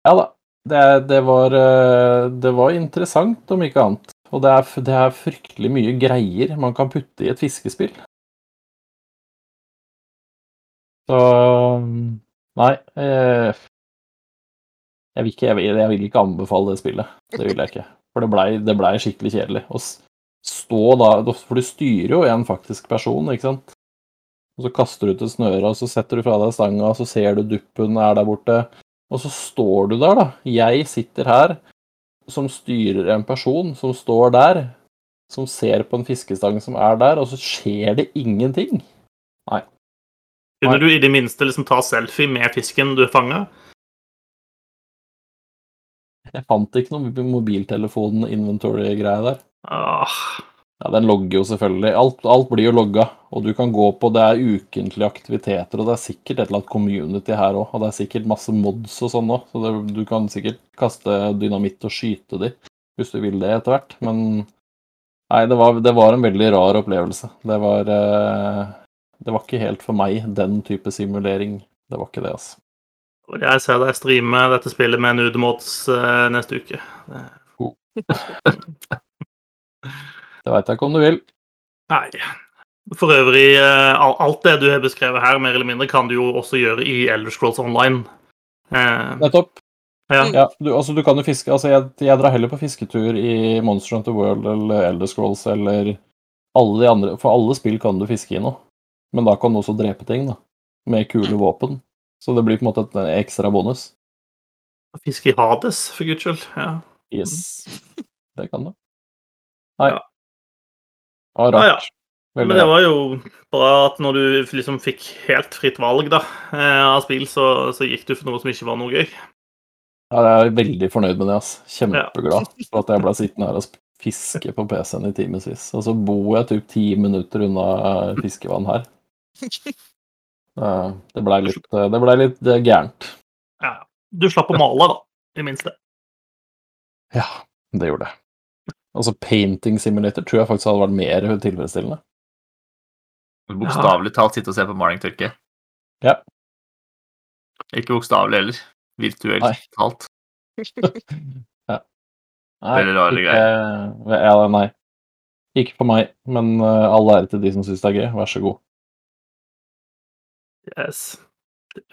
Ja da. Det, det, var, eh, det var interessant, om ikke annet. Og det er, det er fryktelig mye greier man kan putte i et fiskespill. Så Nei. Eh, jeg, vil ikke, jeg, vil, jeg vil ikke anbefale det spillet. Det vil jeg ikke. For det blei ble skikkelig kjedelig. S- stå da For du styrer jo en faktisk person, ikke sant? Og så kaster du til snøra, så setter du fra deg stanga, så ser du duppen er der borte. Og så står du der, da. Jeg sitter her som styrer en person som står der, som ser på en fiskestang som er der, og så skjer det ingenting. Nei. Kunne du i det minste liksom ta selfie med fisken du fanga? Jeg fant ikke noe mobiltelefon-inventory-greie der. Ah, Ja, Den logger jo selvfølgelig. Alt, alt blir jo logga. Og du kan gå på Det er ukentlige aktiviteter, og det er sikkert et eller annet community her òg. Og det er sikkert masse mods og sånn òg, så det, du kan sikkert kaste dynamitt og skyte de hvis du vil det etter hvert. Men nei, det var, det var en veldig rar opplevelse. Det var eh, Det var ikke helt for meg, den type simulering. Det var ikke det, altså. jeg ser deg streame dette spillet med nudemods uh, neste uke. Det veit jeg ikke om du vil. Nei. For øvrig, eh, alt det du har beskrevet her, mer eller mindre, kan du jo også gjøre i Elder Scrolls Online. Eh, Nettopp. ja. Ja, du, altså du kan jo fiske Altså, jeg, jeg drar heller på fisketur i Monster Hunter World eller Elder Scrolls eller alle de andre For alle spill kan du fiske i nå. Men da kan du også drepe ting, da. Med kule våpen. Så det blir på en måte et ekstra bonus. Fiske i Hades, for guds skyld. Ja. Yes. Det kan du. Nei. Ja. Var Ja, ja. Men det var jo bra at når du liksom fikk helt fritt valg da, eh, av spill, så, så gikk du for noe som ikke var noe gøy. Ja, jeg er veldig fornøyd med det. ass. Kjempeglad for at jeg ble sittende her og fiske på PC-en i timevis. Og så bor jeg typ ti minutter unna fiskevann her. Eh, Det blei litt, det ble litt eh, gærent. Ja. Du slapp å male, da, i minste. Ja, det gjorde det. Altså Painting Simulator tror jeg faktisk hadde vært mer tilfredsstillende. Bokstavelig talt sitte og se på maling tørke. Ja. Ikke bokstavelig heller. Virtuelt Nei. talt. ja. Nei, Veldig rare ikke, ja, nei. Ikke for meg, men alle all ære til de som syns det er gøy. Vær så god. Yes.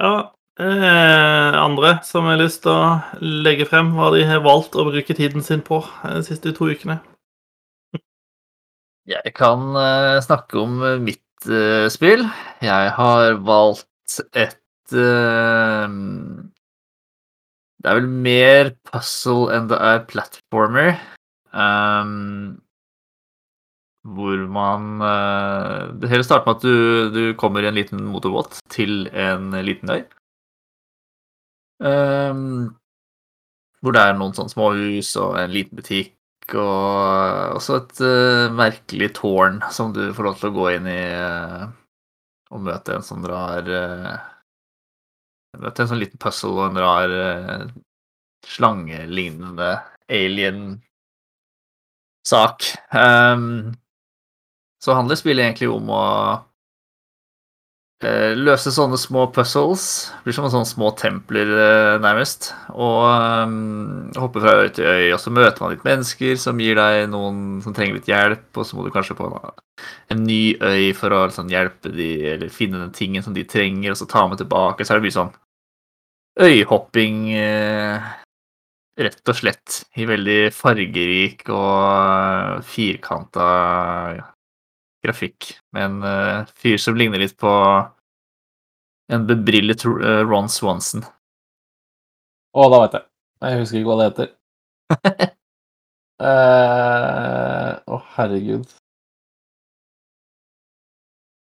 Ja, eh, andre som har lyst til å legge frem hva de har valgt å bruke tiden sin på eh, de siste to ukene. Jeg kan eh, snakke om eh, mitt eh, spill. Jeg har valgt et eh, Det er vel mer puzzle enn det er platformer. Um, hvor man eh, Det hele starter med at du, du kommer i en liten motorbåt til en liten øy. Um, hvor det er noen sånne småhus og en liten butikk og også et uh, merkelig tårn som du får lov til å gå inn i uh, og møte en sånn rar uh, Møte en sånn liten puzzle og en rar uh, slangelignende alien sak. Um, så handler spillet egentlig om å eh, løse sånne små puzzles. Blir som sånne små templer, eh, nærmest. Og um, hoppe fra øy til øy, og så møter man litt mennesker som gir deg noen som trenger litt hjelp, og så må du kanskje på en, en ny øy for å liksom, hjelpe de, eller finne den tingen som de trenger, og så ta med tilbake. Så er det mye sånn øyhopping eh, rett og slett i veldig fargerik og firkanta grafikk. Med en uh, fyr som ligner litt på en bebrillet eh, Ron Swanson. Å, da vet jeg. Jeg husker ikke hva det heter. Eh, Å, herregud.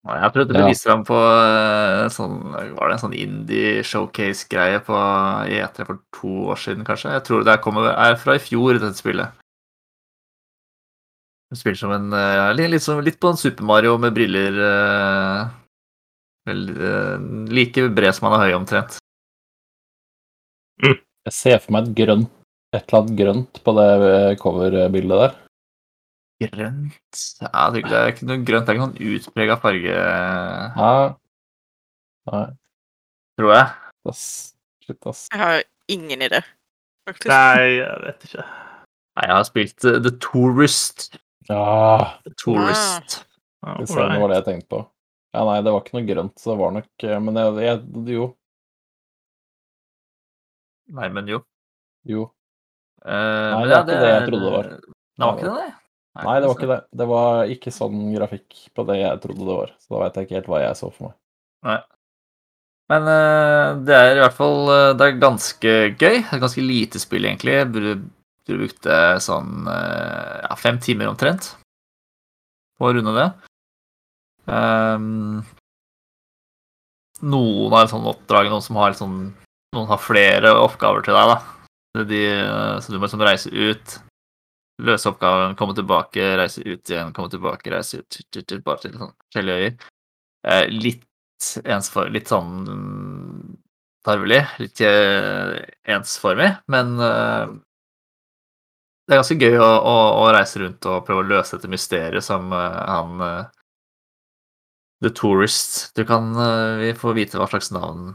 Og Jeg prøvde å Ja. ham på eh, sånn, var det en sånn indie-showcase-greie på E3 for to år siden, kanskje. Jeg tror det er, kommer, er fra i fjor, dette spillet. Det spiller som en eh, litt, som, litt på en Super Mario med briller. eh, vel, eh, like bred som han er høy, omtrent. Jeg ser for meg et grønt et eller annet grønt på det coverbildet der. Grønt Ja, det er ikke noe grønt. Det er ikke noen utprega farge, Ja. Nei, tror jeg. Slutt, Shit, ass. Jeg har ingen idé, faktisk. Nei, jeg vet ikke. Nei, jeg har spilt The Tourist. Ja, Tourist. Ah, det det var det jeg tenkte på. Ja, nei, det var ikke noe grønt, så det var nok eh, Men jeg, jeg jo. Nei, men jo. Jo. Uh, Nei, men det ja, var ikke det jeg trodde det var. Det var ikke det, det? Nei, det var ikke det. Det var ikke sånn grafikk på det jeg trodde det var. Så da veit jeg ikke helt hva jeg så for meg. Nei. Men eh, det er i hvert fall Det er ganske gøy. Det er ganske lite spill, egentlig. Burde brukte sånn eh, ja, fem timer omtrent på å runde det. Um, noen har sånn oppdrag, noen som har sånn Noen har flere oppgaver til deg, da. De, eh, så du må liksom reise ut, løse oppgaven, komme tilbake, reise ut igjen, komme tilbake, reise ut, bare til sånn forskjellige øyer. Eh, litt ensfor, litt sånn tarvelig, litt ensformig, men eh, det er ganske gøy å, å, å reise rundt og prøve å løse dette mysteriet som uh, han uh, The Tourist Du kan uh, Vi får vite hva slags navn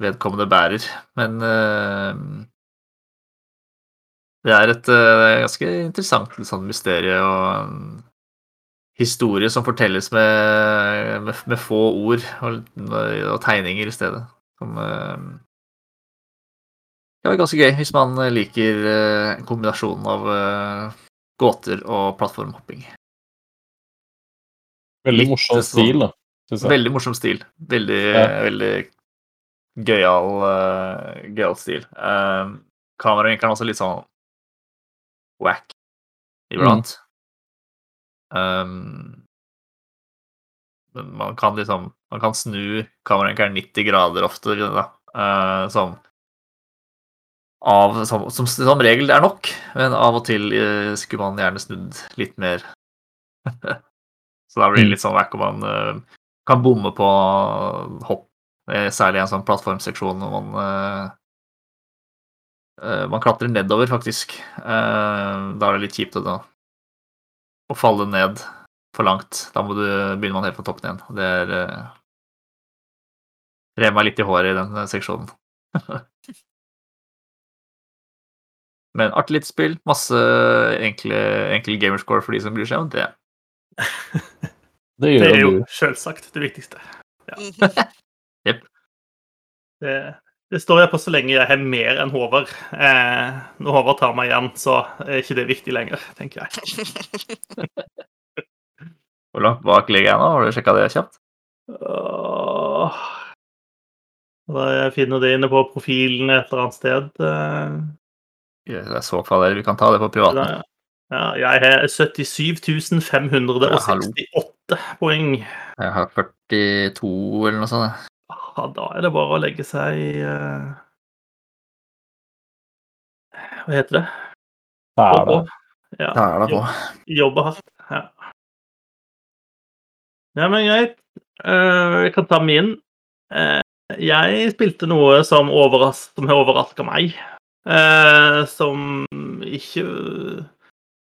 vedkommende bærer, men det er et ganske interessant sånn mysterium og en historie som fortelles med, med, med få ord og, og tegninger i stedet. Som eh, kan være ganske gøy hvis man liker kombinasjonen en kombinasjon av eh, gåter og plattformhopping. Veldig Litt morsom sånn- stil, da. Synes jeg. Veldig morsom stil. Veldig, Ja. veldig gøyal, uh, gøyal stil. Uh, Kameravinkelen er også litt sånn wack iblant. Um, men man kan liksom Man kan snu kameravinkelen 90 grader ofte, da. Uh, som av, som, som, som regel er nok, men av og til eh, skulle man gjerne snudd litt mer. Så da blir det litt sånn vekk om man eh, kan bomme på hopp, eh, særlig i en sånn plattformseksjon hvor man eh, eh, Man klatrer nedover, faktisk. Eh, Da er det litt kjipt da, å falle ned for langt. Da må du begynner man helt på toppen igjen. Det er Rev meg litt i håret i den seksjonen. Men artig lite spill. Masse enkle, enkle gamerscore for de som bryr seg om det. Det Det er jo selvsagt det viktigste. Mhm. Det, det står jeg på så lenge jeg har mer enn Håvard. Eh, når Håvard tar meg igjen, så er ikke det viktig lenger, tenker jeg. Hvor langt bak ligger jeg nå? Har du sjekka det kjapt? Åh. Da jeg finner det inne på profilen et eller annet sted. eh, Jeg så hva det er. Vi kan ta det på privaten. Ja, jeg har 77 568 poeng. Jeg har 42 eller noe sånt. Ja, da er det bare å legge seg uh... Hva heter det? Det er det. Ja, Da er det på. jobbe hardt. Ja. ja, men greit. Uh, jeg kan ta min. Uh, jeg spilte noe som, overras som har overraska meg. Eh, som ikke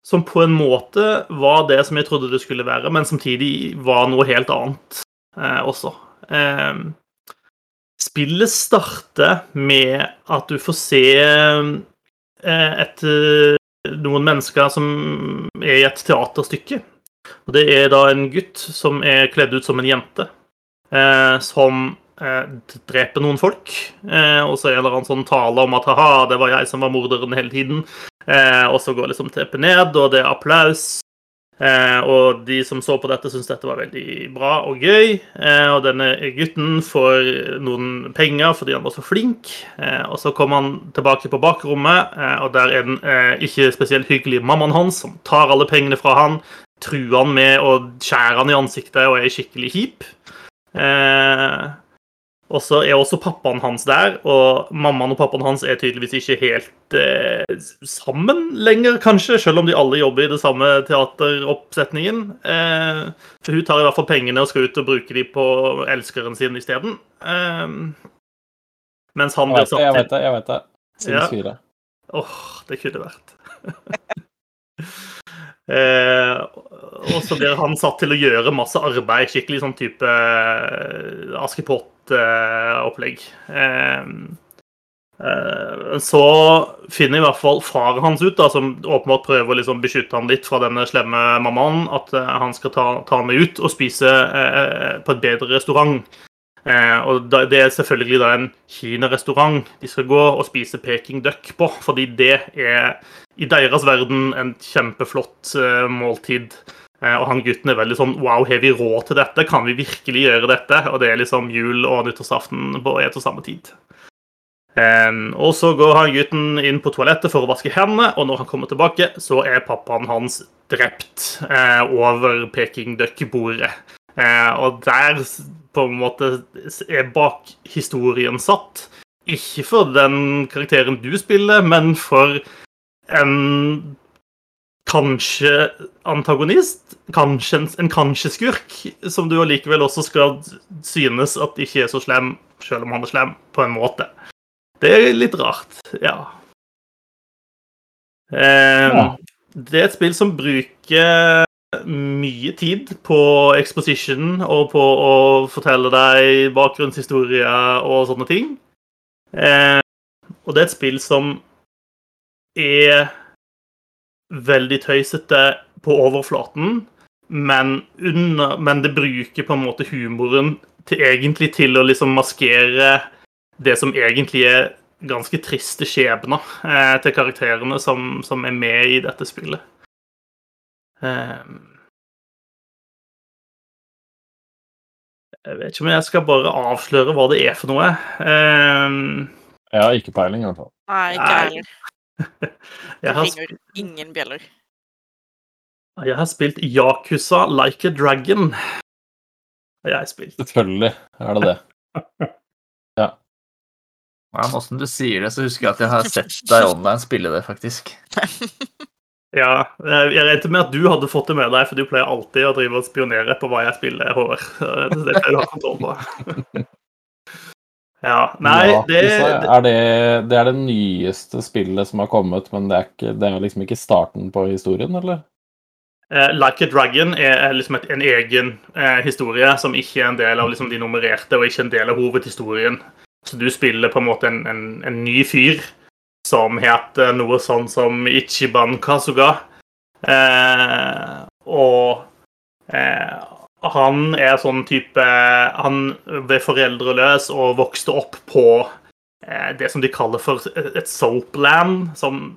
som på en måte var det som jeg trodde det skulle være, men samtidig var noe helt annet eh, også. Eh, spillet starter med at du får se eh, et, eh, noen mennesker som er i et teaterstykke. Og det er da en gutt som er kledd ut som en jente, eh, som dreper noen folk. Eh, og så gjelder han sånn tale om at haha, det var jeg som var morderen hele tiden. Eh, og så går liksom teppet ned, og det er applaus. Eh, og de som så på dette, syntes dette var veldig bra og gøy. Eh, og denne gutten får noen penger fordi han var så flink. Eh, og så kommer han tilbake på bakrommet, eh, og der er den eh, ikke spesielt hyggelige mammaen hans som tar alle pengene fra han, truer han med å skjære han i ansiktet og er skikkelig kjip. Eh, og så er også pappaen hans der, og mammaen og pappaen hans er tydeligvis ikke helt eh, sammen lenger, kanskje, selv om de alle jobber i det samme teateroppsetningen. Eh, for hun tar i hvert fall pengene og skal ut og bruke de på elskeren sin isteden. Eh, mens han blir vet det, jeg vet det. jeg vet det. Ja. 4. Åh, det kunne vært. eh, og så blir han satt til å gjøre masse arbeid. Skikkelig sånn type eh, Askepott-opplegg. Eh, eh, så finner i hvert fall faren hans ut, da, som åpenbart prøver å liksom beskytte han litt fra denne slemme mammaen, at eh, han skal ta, ta han med ut og spise eh, på et bedre restaurant. Eh, og Det er selvfølgelig da en kinarestaurant de skal gå og spise Peking duck på, fordi det er i deres verden en kjempeflott eh, måltid. Eh, og han gutten er veldig sånn Wow, har vi råd til dette? Kan vi virkelig gjøre dette? Og det er liksom jul og nyttårsaften på ett og samme tid. Og så går han gutten inn på toalettet for å vaske hendene, og når han kommer tilbake, så er pappaen hans drept eh, over Peking duck-bordet. Eh, og der på en måte er bakhistorien satt. Ikke for den karakteren du spiller, men for en kanskje antagonist, kanskje en, en kanskje-skurk, som du allikevel også skal synes at ikke er så slem, selv om han er slem, på en måte. Det er litt rart, ja. Eh, Ja. Det er et spill som bruker mye tid på exposition og på å fortelle deg bakgrunnshistorie og sånne ting. Eh, og det er et spill som er veldig tøysete på overflaten, men, under, men det bruker på en måte humoren til, egentlig til å liksom maskere det som egentlig er ganske triste skjebner eh, til karakterene som, som er med i dette spillet. Eh, jeg vet ikke om jeg skal bare avsløre hva det er for noe. Eh, Jeg har ikke peiling, i hvert fall. Nei, ikke heller. Jeg, Det har, ringer ingen bjeller. jeg har spilt Yakuza Like a Dragon. Har jeg spilt. Selvfølgelig er det det. Ja, Åssen du sier det, så husker jeg at jeg har sett deg online spille det, faktisk. Ja, jeg regnet med at du hadde fått det med deg, for du pleier alltid å drive og spionere på hva jeg spiller HR. er Det pleier du å ha kontroll på. Ja, nei, det, Yakuza, er det, det er det nyeste spillet som har kommet, men det er, ikke, det er liksom ikke starten på historien, eller? Uh, Like a Dragon er liksom et, en egen uh, historie som ikke er en del av liksom, de nummererte, og ikke en del av hovedhistorien. Så du spiller på en måte en, en, en ny fyr som heter noe sånn som Ichiban Kasuga. Uh, og han er sånn type Han ble foreldreløs og vokste opp på eh, det som de kaller for et soapland, som,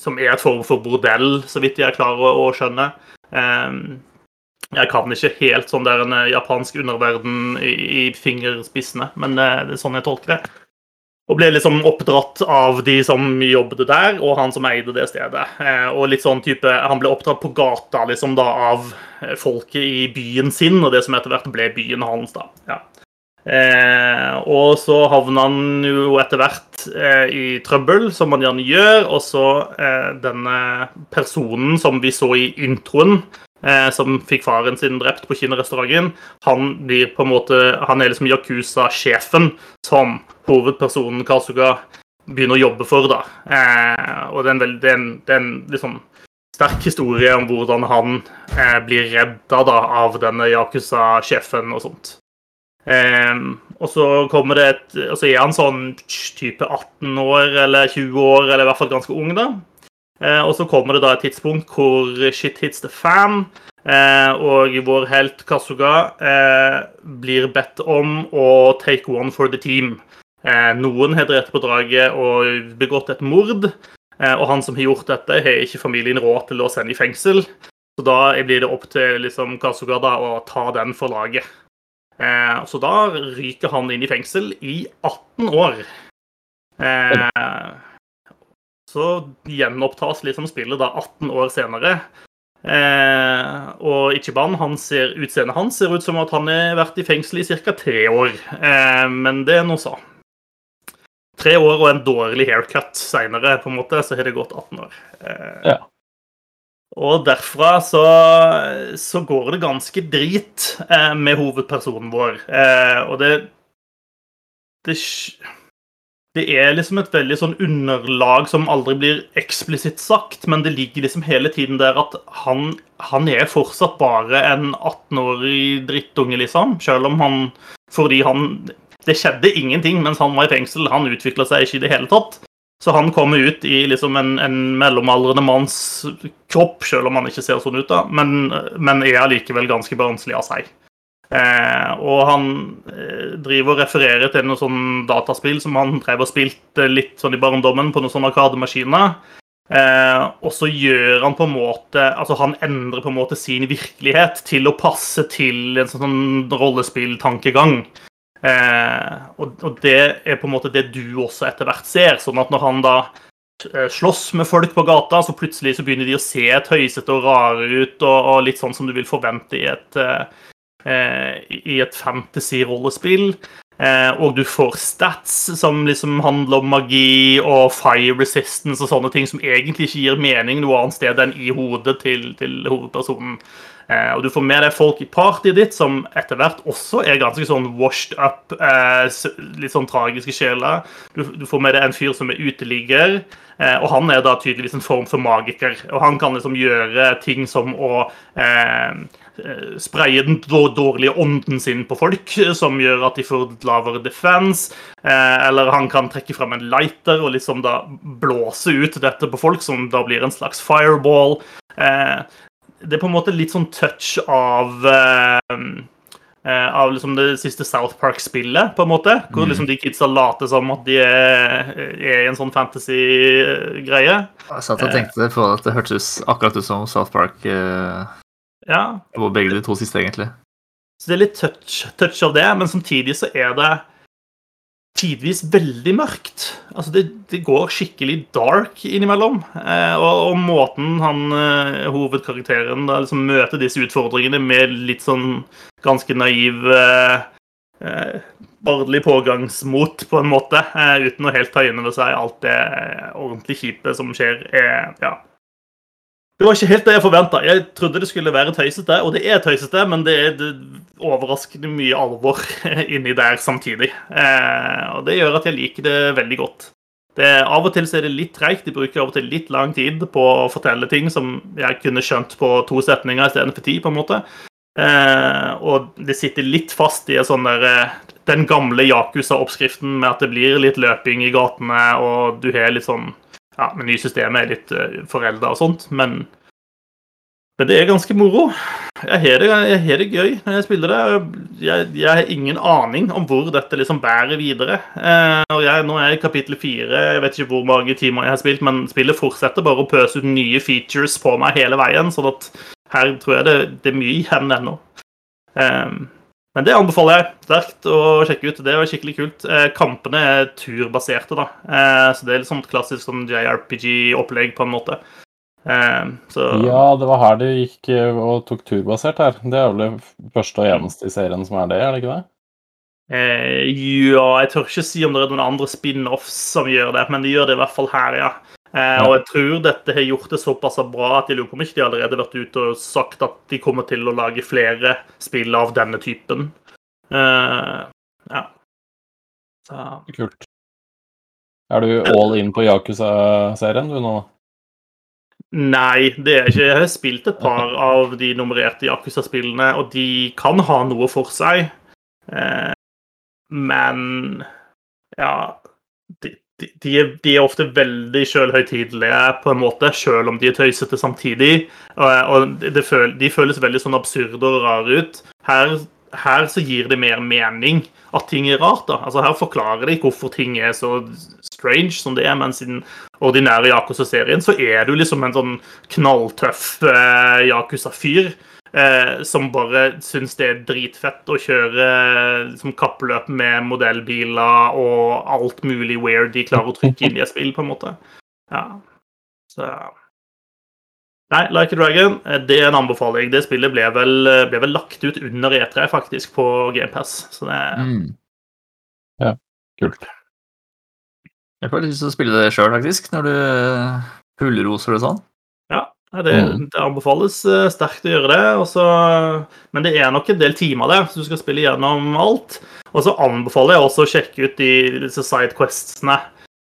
som er et form for bordell, så vidt jeg klarer å, å skjønne. Eh, jeg kan ikke helt sånn der en eh, japansk underverden i, i fingerspissene, men eh, det er sånn jeg tolker det. Og ble liksom oppdratt av de som jobbet der, og han som eide det stedet. Eh, og litt sånn type, Han ble oppdratt på gata liksom da av eh, folket i byen sin, og det som etter hvert ble byen hans. da. Ja. Eh, og så havna han jo etter hvert eh, i trøbbel, som man gjerne gjør. Og så eh, denne personen som vi så i introen, eh, som fikk faren sin drept på kinarestauranten, han blir på en måte, han er liksom Yakuza-sjefen som hovedpersonen Kasuga begynner å jobbe for. da. Eh, og det er en, veldig, det er en, det er en liksom sterk historie om hvordan han eh, blir redda da, av denne Yakuza-sjefen og sånt. Eh, og så kommer det et Og så er han sånn type 18 år eller 20 år, eller i hvert fall ganske ung, da. Uh, og så kommer det da et tidspunkt hvor shit hits the fan. uh, og vår helt Kasuga uh, blir bedt om å take one for the team. Noen har drept på draget og begått et mord. Og han som har gjort dette, har ikke familien råd til å sende i fengsel. Så da blir det opp til liksom, Kasuga da, å ta den for laget. Eh, så da ryker han inn i fengsel i 18 år. Eh, så gjenopptas liksom spillet da 18 år senere. Eh, og Ichiban, han ser, utseendet hans ser ut som at han har vært i fengsel i ca. tre år. Eh, men det er noe så. Tre år og en dårlig haircut seinere, på en måte, så har det gått 18 år. Eh, Ja. Og derfra så, så går det ganske drit eh, med hovedpersonen vår. Eh, og det det, det er liksom et veldig sånn underlag som aldri blir eksplisitt sagt, men det ligger liksom hele tiden der at han, han er fortsatt bare en 18-årig drittunge, liksom. Selv om han Fordi han Det skjedde ingenting mens han var i fengsel. Han utvikla seg ikke i det hele tatt. Så han kommer ut i liksom en, en mellomaldrende manns kropp, selv om han ikke ser sånn ut, da, men, men er allikevel ganske barnslig av seg. Eh, og han eh, driver og refererer til noe sånn dataspill som han drev og spilte litt sånn i barndommen på noen sånne arkademaskiner. Eh, og så gjør han på en måte Altså han endrer på en måte sin virkelighet til å passe til en sånn rollespilltankegang. Eh, og, og det er på en måte det du også etter hvert ser. Sånn at når han da eh, slåss med folk på gata, så plutselig så begynner de å se tøysete og rare ut, og, og litt sånn som du vil forvente i et, eh, i et fantasy-rollespill. Eh, og du får stats som liksom handler om magi og fire resistance og sånne ting som egentlig ikke gir mening noe annet sted enn i hodet til, til hovedpersonen. Eh, og du får med deg folk i partyet ditt som etter hvert også er ganske sånn washed up, eh, litt sånn tragiske sjeler. Du, du får med deg en fyr som er uteligger, eh, og han er da tydeligvis en form for magiker. Og han kan liksom gjøre ting som å eh, spraye den dårlige ånden sin på folk, som gjør at de får lavere defense. Eller han kan trekke frem en lighter og liksom da blåse ut dette på folk, som da blir en slags fireball. Det er på en måte litt sånn touch av eh, eh, av liksom det siste South Park-spillet, på en måte. Hvor liksom de kidsa later som at de er, er i en sånn fantasy-greie. Jeg satt og tenkte på at det hørtes akkurat ut som South Park eh, Ja, på begge de to siste, egentlig. Så det er litt touch, touch av det, men samtidig så er det tidvis veldig mørkt. Altså, det, det går skikkelig dark innimellom. Eh, og, og måten han, eh, hovedkarakteren, da liksom møter disse utfordringene med litt sånn ganske naiv eh, eh, Barnlig pågangsmot, på en måte, eh, uten å helt ta inn over seg alt det eh, ordentlig kjipe som skjer, er ja, det var ikke helt det jeg forventa. Jeg trodde det skulle være tøysete, og det er tøysete, men det er overraskende mye alvor inni der samtidig. Eh, og det gjør at jeg liker det veldig godt. Det, av og til er det litt treigt. De bruker av og til litt lang tid på å fortelle ting som jeg kunne skjønt på to setninger istedenfor ti, på en måte. Eh, og det sitter litt fast i sånn der, eh, den gamle Yakuza-oppskriften med at det blir litt løping i gatene, og du har litt sånn ja, menysystemet er litt uh, forelda og sånt, men, men det er ganske moro. Jeg har det, jeg det gøy når jeg spiller det. Jeg, jeg har ingen aning om hvor dette liksom bærer videre. Eh, og jeg, Nå er jeg i kapittel fire, jeg vet ikke hvor mange timer jeg har spilt, men spillet fortsetter bare å pøse ut nye features på meg hele veien, sånn at her tror jeg det, det er mye igjen ennå. Eh, men det anbefaler jeg sterkt å sjekke ut. Det var skikkelig kult. Eh, kampene er turbaserte, da. Eh, så det er litt sånn klassisk sånn JRPG-opplegg, på en måte. Eh, så Ja, det var her de gikk og tok turbasert her. Det er vel det første og eneste i serien som er det, er det ikke det? eh, Ja, jeg tør ikke si om det er noen andre spin-offs som gjør det, men de gjør det i hvert fall her, ja. Eh, og jeg tror dette har gjort det såpass bra at jeg lurer på om ikke de allerede har vært ute og sagt at de kommer til å lage flere spill av denne typen. Eh, ja. Så Kult. Er du all in på Yakuza-serien du nå? Nei, det er ikke. Jeg har spilt et par av de nummererte Yakuza-spillene, og de kan ha noe for seg. Eh, men ja de, de, er, ofte veldig sjølhøytidelige, på en måte, sjøl om de er tøysete samtidig. Og, og føl, de føles veldig sånn absurde og rare ut. Her, her så gir det mer mening at ting er rart. da. Altså Her forklarer de hvorfor ting er så strange som det er, mens i den ordinære Yakuza-serien så er du liksom en sånn knalltøff eh, Yakuza-fyr. Eh, som bare syns det er dritfett å kjøre som kappløp med modellbiler og alt mulig weird de klarer å trykke inn i et spill, på en måte. Ja. Så Nei, Like a Dragon, eh, det er en anbefaling. Det spillet ble vel, eh, ble vel lagt ut under E3, faktisk, på GamePass. Så det Mm. Ja, kult. Jeg får lyst til å spille det sjøl, faktisk, når du fullroser det sånn. Nei, det, Mm. det anbefales eh, sterkt å gjøre det. Også, men det er nok en del timer der, så du skal spille gjennom alt. Og så anbefaler jeg også å sjekke ut de, sidequestsene.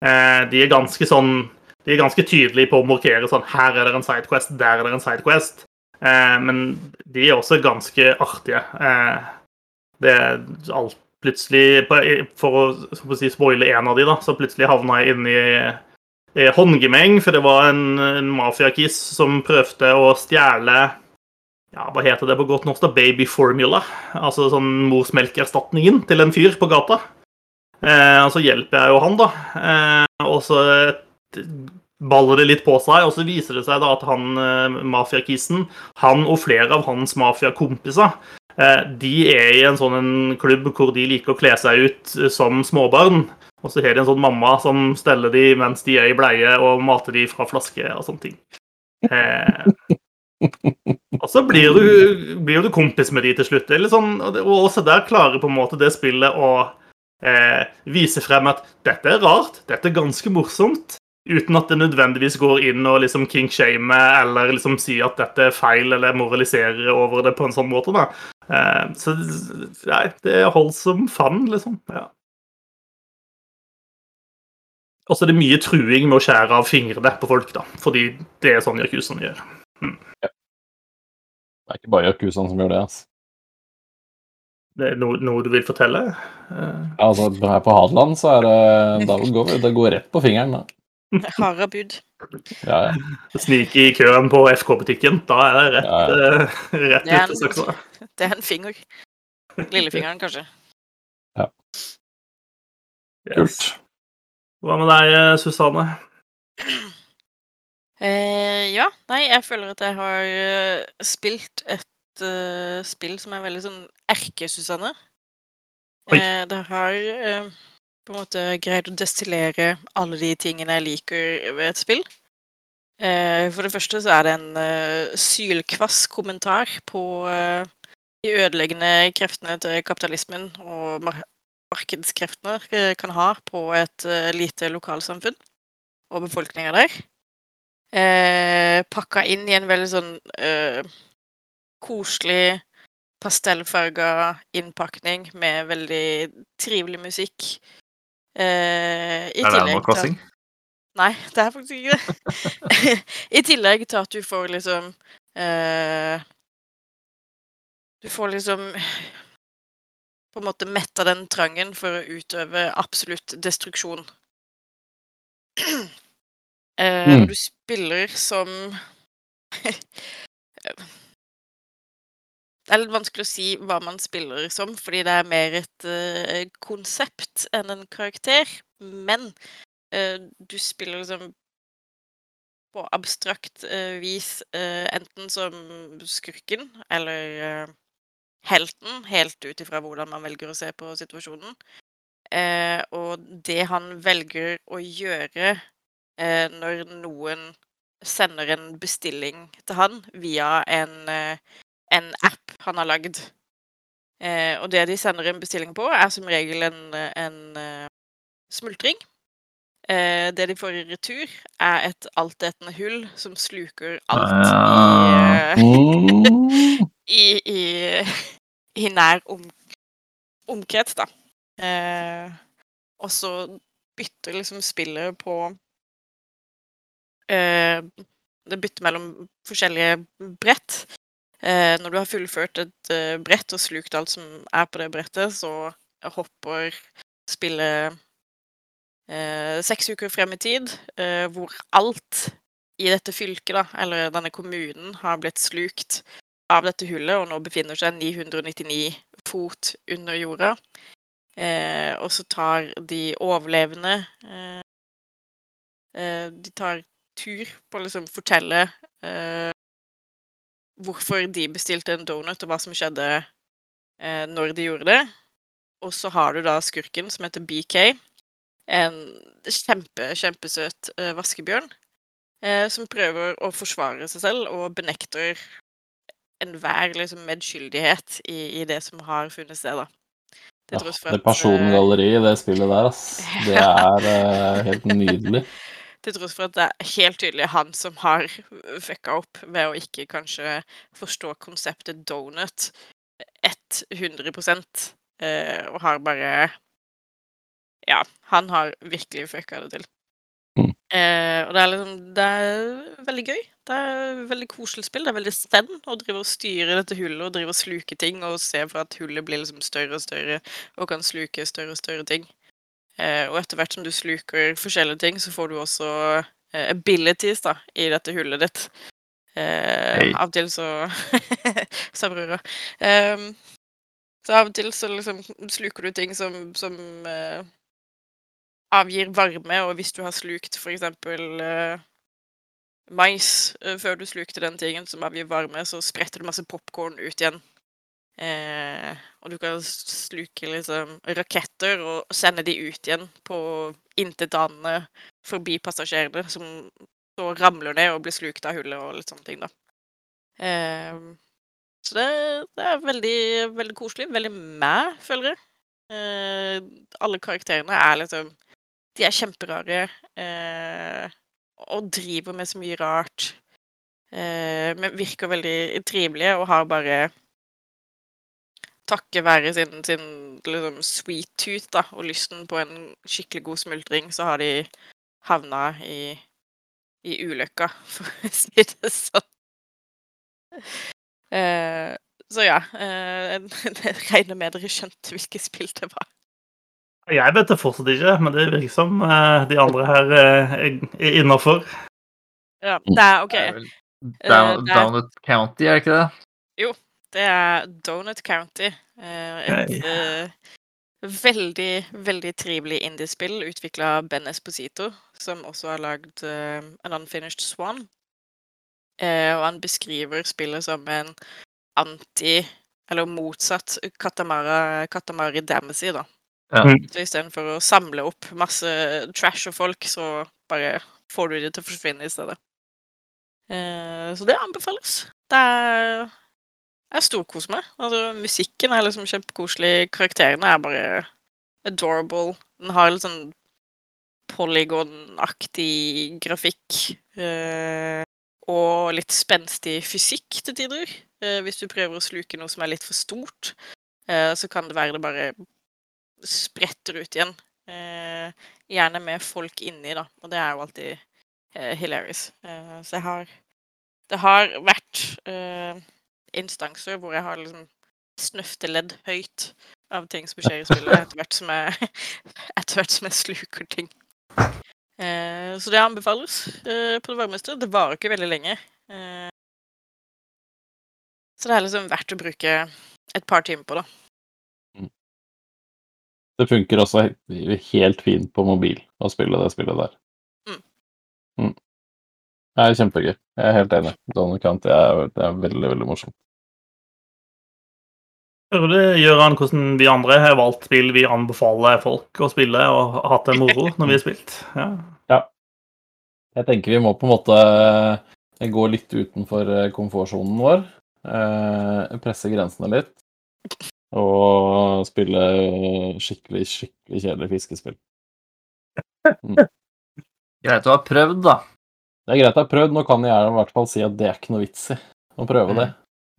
Eh, de er ganske sånn De er ganske tydelige på å markere sånn Her er det en sidequest, der er det en sidequest. Eh, men de er også ganske artige. Eh, det er alt plutselig For å, så å si, spoile en av de, da, så plutselig havna jeg inni håndgemeng, for det var en, en mafiakiss som prøvde å stjele ja, Hva heter det på godt norsk? da? Baby formula. Altså sånn morsmelkerstatningen til en fyr på gata. Eh, og så hjelper jeg jo han, da. Eh, og så baller det litt på seg, og så viser det seg da at han eh, mafiakissen, han og flere av hans mafiakompiser, eh, de er i en sånn en klubb hvor de liker å kle seg ut som småbarn. Og så har de en sånn mamma som steller de mens de er i bleie, og mater de fra flaske og sånne ting. Eh, og så blir du, blir du kompis med de til slutt. Sånn, og også der klarer på en måte det spillet å eh, vise frem at dette er rart, dette er ganske morsomt, uten at det nødvendigvis går inn og liksom king-shame eller liksom si at dette er feil eller moraliserer over det på en sånn måte. da. Eh, så nei, det er hold som fan, liksom. ja. Og så er det mye truing med å skjære av fingrene på folk, da, fordi det er sånn Yakuzaen gjør. Det er ikke bare Yakuzaen som gjør det. altså. Det er noe, noe du vil fortelle? Uh... Ja, altså, her på Hadeland så er det da går, Det går rett på fingeren, da. Harde bud. Ja, ja. Snike i køen på FK-butikken. Da er det rett, Ja, eh, rett Det ut til. Det er en finger. Lillefingeren, kanskje. Ja. Kult. Hva med deg, eh, Susanne? Eh, ja. Nei, jeg føler at jeg har eh, spilt et uh, spill som er veldig sånn erke-Susanne. Eh, det har uh, på en måte greid å destillere alle de tingene jeg liker ved et spill. Eh, for det første så er det en uh, sylkvass kommentar på de ødeleggende kreftene til kapitalismen og markedskreftene kan ha på et eh, lite lokalsamfunn og befolkninga der. Eh, pakka inn i en veldig sånn eh, koselig, pastellfarga innpakning med veldig trivelig musikk. Eh, I Er det Animal Crossing? at- Nei, det er faktisk ikke det. I tillegg til at du får liksom eh, Du får liksom på en måte metta den trangen for å utøve absolutt destruksjon. Eh, Mm. Du spiller som Det er litt vanskelig å si hva man spiller som, fordi det er mer et eh, konsept enn en karakter. Men eh, du spiller liksom på abstrakt vis enten som skurken eller helten, helt ut ifra hvordan man velger å se på situasjonen. Eh, og det han velger å gjøre eh, når noen sender en bestilling til han via en, eh, en app han har lagd. Eh, og det de sender en bestilling på, er som regel en, en eh, smultring. Eh, det de får i retur, er et altetende hull som sluker alt Ah. i, Mm. i, i, i nær om, omkrets, da. Eh, og så bytter liksom spillet på eh, det bytter mellom forskjellige brett. Eh, når du har fullført et eh, brett og slukt alt som er på det brettet, så hopper spillet eh, seks uker frem i tid, eh, hvor alt i dette fylket, da, eller denne kommunen, har blitt slukt av dette hullet, og nå befinner seg 999 fot under jorda. Eh, og så tar de overlevende eh, eh, De tar tur på å liksom fortelle eh, hvorfor de bestilte en donut, og hva som skjedde eh, når de gjorde det. Og så har du da skurken, som heter BK. En kjempe, kjempesøt eh, vaskebjørn. Eh, som prøver å forsvare seg selv og benekter enhver liksom, medskyldighet i, i, det som har funnet sted. da. Det, ja, det persongalleriet i det spillet der, ass. Det er uh, helt nydelig. Til tross for at det er helt tydelig han som har fucka opp ved å ikke kanskje forstå konseptet donut 100 uh, og har bare Ja, han har virkelig fucka det til. Mm. Eh, og det er liksom Det er veldig gøy. Det er veldig koselig spill. Det er veldig spenn å drive og styre dette hullet og drive og sluke ting og se for at hullet blir liksom større og større og kan sluke større og større ting. Eh, og etter hvert som du sluker forskjellige ting, så får du også eh, abilities da, i dette hullet ditt. Eh, hey. Av og til så Sa brura. Um, så av og til så liksom sluker du ting som, som uh, avgir varme, og hvis du har slukt eksempel uh, mais uh, før du slukte den tingen som avgir varme, så spretter det masse popkorn ut igjen Uh, og du kan sluke liksom raketter og sende de ut igjen på intetanende forbi passasjerene, som så ramler ned og blir slukt av hullet og litt sånne ting, da. Uh, så det, det, er veldig, veldig koselig. Veldig meg, føler jeg. Eh, alle karakterene er liksom De er kjemperare eh, og driver med så mye rart. Eh, men virker veldig trivelige og har bare takket være sin, sin liksom, sweet tooth da, og lysten på en skikkelig god smultring, så har de havna i, i ulykka, for å si det sånn. Eh, så ja. Eh, jeg regner med dere skjønte hvilket spill det var. Jeg vet det fortsatt ikke, men det virker som eh, de andre her eh, er innafor. Ja, det er OK. Down, Downut County, er det ikke det? Jo, det er Donut County. Eh, et uh, veldig, veldig trivelig indiespill utvikla av Ben Esposito, som også har lagd uh, An Unfinished Swan. Uh, og han beskriver spillet som en anti- eller motsatt Katamara, Katamari Damacy, da. Ja. Mm. Så istedenfor å samle opp masse trash og folk, så bare får du de til å forsvinne i stedet. så det anbefales. Det er jeg storkoser meg. Altså, musikken er liksom kjempekoselig. Karakterene er bare adorable. Den har litt sånn polygon-aktig grafikk. Eh, og litt spenstig fysikk til tider. Eh, hvis du prøver å sluke noe som er litt for stort, eh, så kan det være det bare spretter ut igjen. Eh, gjerne med folk inni, da. Og det er jo alltid eh, hilarious. Eh, så jeg har Det har vært instanser hvor jeg har liksom snøfteledd høyt av ting som skjer i spillet, etter hvert som jeg, etter hvert som jeg sluker ting. Eh, så det anbefales eh, på det varmeste. Det varer ikke veldig lenge. Eh, så det er liksom verdt å bruke et par timer på, da. Det funker også helt fint på mobil å spille det spillet der. Mm. Mm. Det er kjempegøy. Jeg er helt enig. Donald County er, det er veldig, veldig morsomt. Hører du, Gøran, hvordan vi andre har valgt spill vi anbefaler folk å spille og hatt det moro når vi har spilt? Ja. ja. Jeg tenker vi må på en måte eh, gå litt utenfor eh, komfortsonen vår. Eh, presse grensene litt. Og spille skikkelig, skikkelig kjedelig fiskespill. Mm. Greit å ha prøvd, da. Det er greit å ha prøvd. Nå kan jeg i hvert fall si at det er ikke noe vits i å prøve det.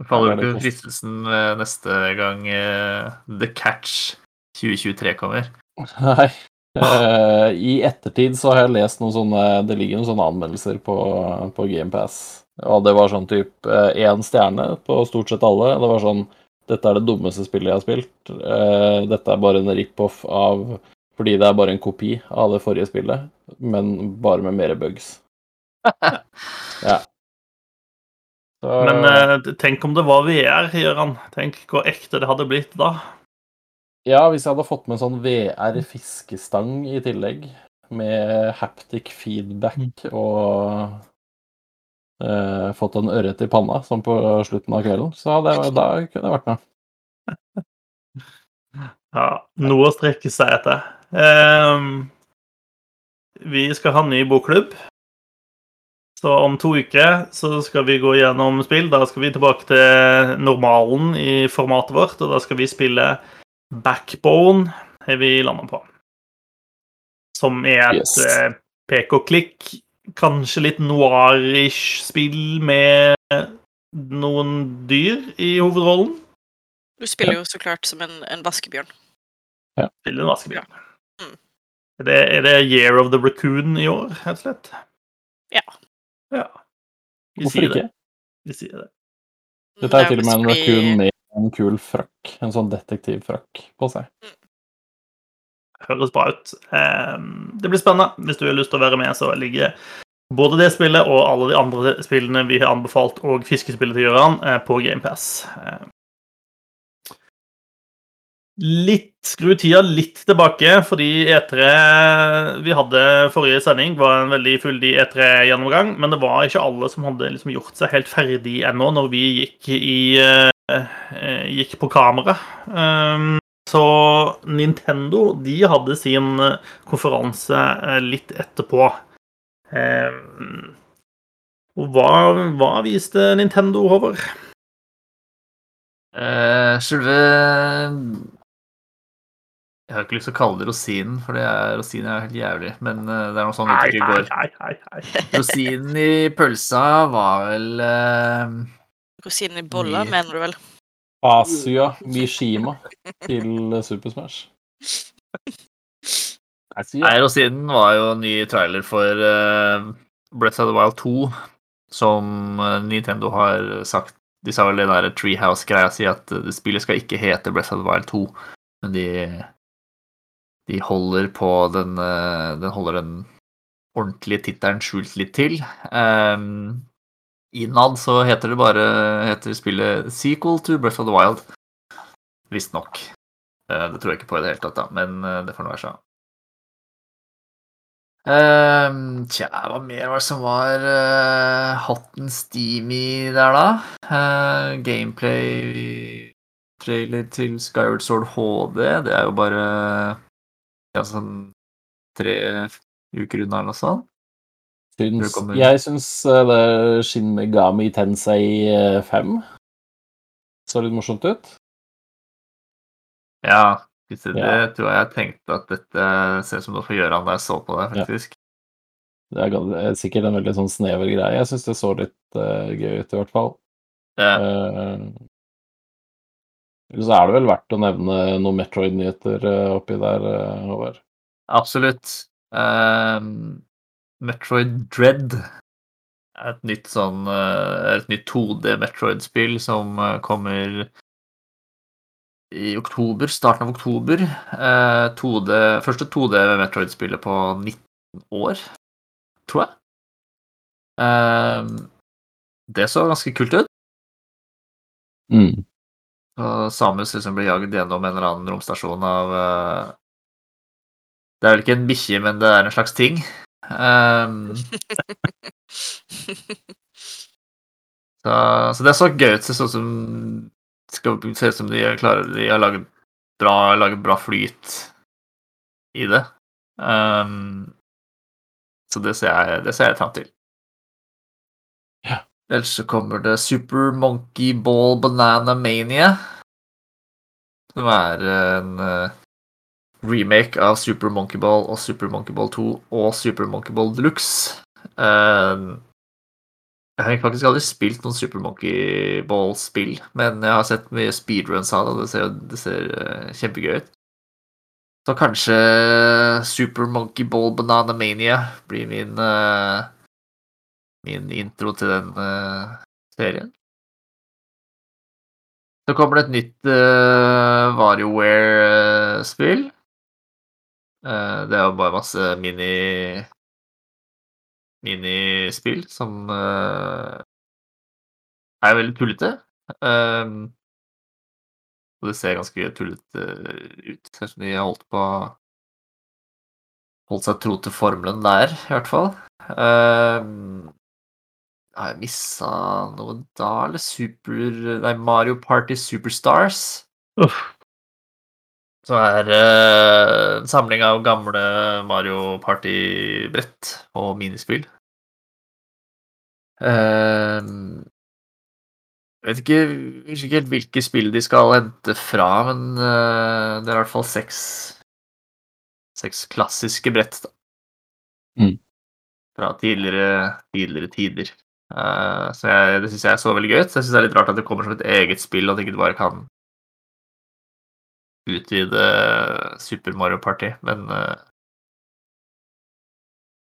Faller du ikke fristelsen neste gang uh, The Catch 2023 kommer? Nei, Uh, I ettertid så har jeg lest noen sånne Det ligger noen sånne anmeldelser på, på GamePass. Og det var sånn type én stjerne på stort sett alle. Det var sånn Dette er det dummeste spillet jeg har spilt. Eh, dette er bare en rip-off av Fordi det er bare en kopi av det forrige spillet, men bare med mer bugs. ja. Så, Men eh, tenk om det var VR, Gøran. Tenk hvor ekte det hadde blitt da. Ja, hvis jeg hadde fått med en sånn VR-fiskestang i tillegg, med haptic feedback og eh, fått en ørret i panna, som på slutten av kvelden, så det, da kunne jeg vært med. Ja, noe å strekke seg etter. Um, vi skal ha ny bokklubb. Så om to uker så skal vi gå gjennom spill. Da skal vi tilbake til normalen i formatet vårt, og da skal vi spille Backbone, har vi landa på. Som er et Yes. eh, pek og klikk, kanskje litt noir-ish spill med noen dyr i hovedrollen. Du spiller jo så klart som en, en vaskebjørn. Spiller en vaskebjørn. Mm. Er, det, er det Year of the Raccoon i år, helt slett? Ja. ja. Vi Hvorfor ikke? det. Vi sier det. Dette er til og med en raccoon med en kul frakk, en sånn detektivfrakk på seg. Høres bra ut. Ehm, Det blir spennende. Hvis du har lyst til å være med, så ligger både det spillet og alle de andre spillene vi har anbefalt, og fiskespillet til Gøran, eh, på GamePass. Litt skru tida litt tilbake, fordi E3 vi hadde forrige sending, var en veldig fyldig E3-gjennomgang. Men det var ikke alle som hadde liksom gjort seg helt ferdig ennå når vi gikk, i, eh, eh, gikk på kamera. Um, så Nintendo de hadde sin eh, konferanse eh, litt etterpå. Og hva, hva viste Nintendo, Håvard? Eh, Selve Jeg har ikke lyst til å kalle det rosinen, for det er, rosinen er helt jævlig. Men det er noe sånn uttrykk i går. hei, hei, hei. Rosinen i pølsa var vel eh, Rosinen i bolla, mener du vel? Asia Mishima til Super Smash. Her og siden var jo en ny trailer for uh, Breath of the Wild 2, som eh, Nintendo har sagt De sa vel det der Treehouse-greia si at eh, spillet skal ikke hete Breath of the Wild 2, men de de holder på den Den holder den ordentlige tittelen skjult litt til. Um, innad så heter det bare heter spillet Sequel to Breath of the Wild. Visstnok. Uh, det tror jeg ikke på i det hele tatt, da, men eh, det får nå være så. Um, tja, hva mer var det som var uh, hot and steamy der, da? Uh, gameplay trailer til Skyward Sword HD. Det er jo bare ja, sånn tre uker unna eller noe sånt. Syns, jeg syns eh, det Shin Megami Tensei eh, 5 så litt morsomt ut. Ja, det, Ja. tror jeg jeg tenkte at dette ser ut som noe for Gøran da jeg så på det, Ja. faktisk. Det er, er sikkert en veldig sånn snever greie. Jeg syns det så litt uh, gøy ut, i hvert fall. Ja. Uh, så er det vel verdt å nevne noen Metroid-nyheter eh, oppi der, eh, Håvard. Absolutt. Ehm, Metroid Dread er et nytt sånn eh, et nytt 2D Metroid-spill som eh, kommer i oktober, starten av oktober. Eh, 2D, første 2D Metroid-spillet på 19 år, tror jeg. Det så ganske kult ut. Mm. Og Samus liksom blir jagd gjennom en eller annen romstasjon av eh, Det er vel ikke en bikkje, men det er en slags ting. Ehm, så, så det så gøy ut. Det så ut som skal se ut som de er klare De har laget bra, laget bra flyt i det. Um, så det ser jeg, det ser jeg fram til. Ja. Ellers så kommer det Super Monkey Ball Banana Mania. Som er en eh, remake av Super Monkey Ball og Super Monkey Ball 2 og Super Monkey Ball Deluxe. Uh, jeg har faktisk aldri spilt noen Super Monkey Ball-spill, men jeg har sett mye speedruns av det, og det ser, det ser uh, kjempegøy ut. Så kanskje Super Monkey Ball Banana Mania blir min uh, min intro til den eh, serien. Så kommer det et nytt uh, WarioWare-spill. Eh, det er jo bare masse mini minispill som eh, er veldig tullete. Um, og det ser ganske tullete ut. Ser ut som de har holdt på Holdt seg tro til formelen der, i hvert fall. Um, har jeg missa noe da, eller Super Nei, Mario Party Superstars. Uff. Som er eh, en samling av gamle Mario Party-brett og minispill. Uh, jeg vet ikke, ikke helt hvilke spill de skal hente fra, men uh, det er i hvert fall seks Seks klassiske brett, da. Mm. Fra tidligere, tidligere tider. Uh, så jeg, det syns jeg er så veldig gøy ut. Så jeg syns det er litt rart at det kommer som et eget spill, og at ikke du bare kan utvide Super Mario Party, men uh,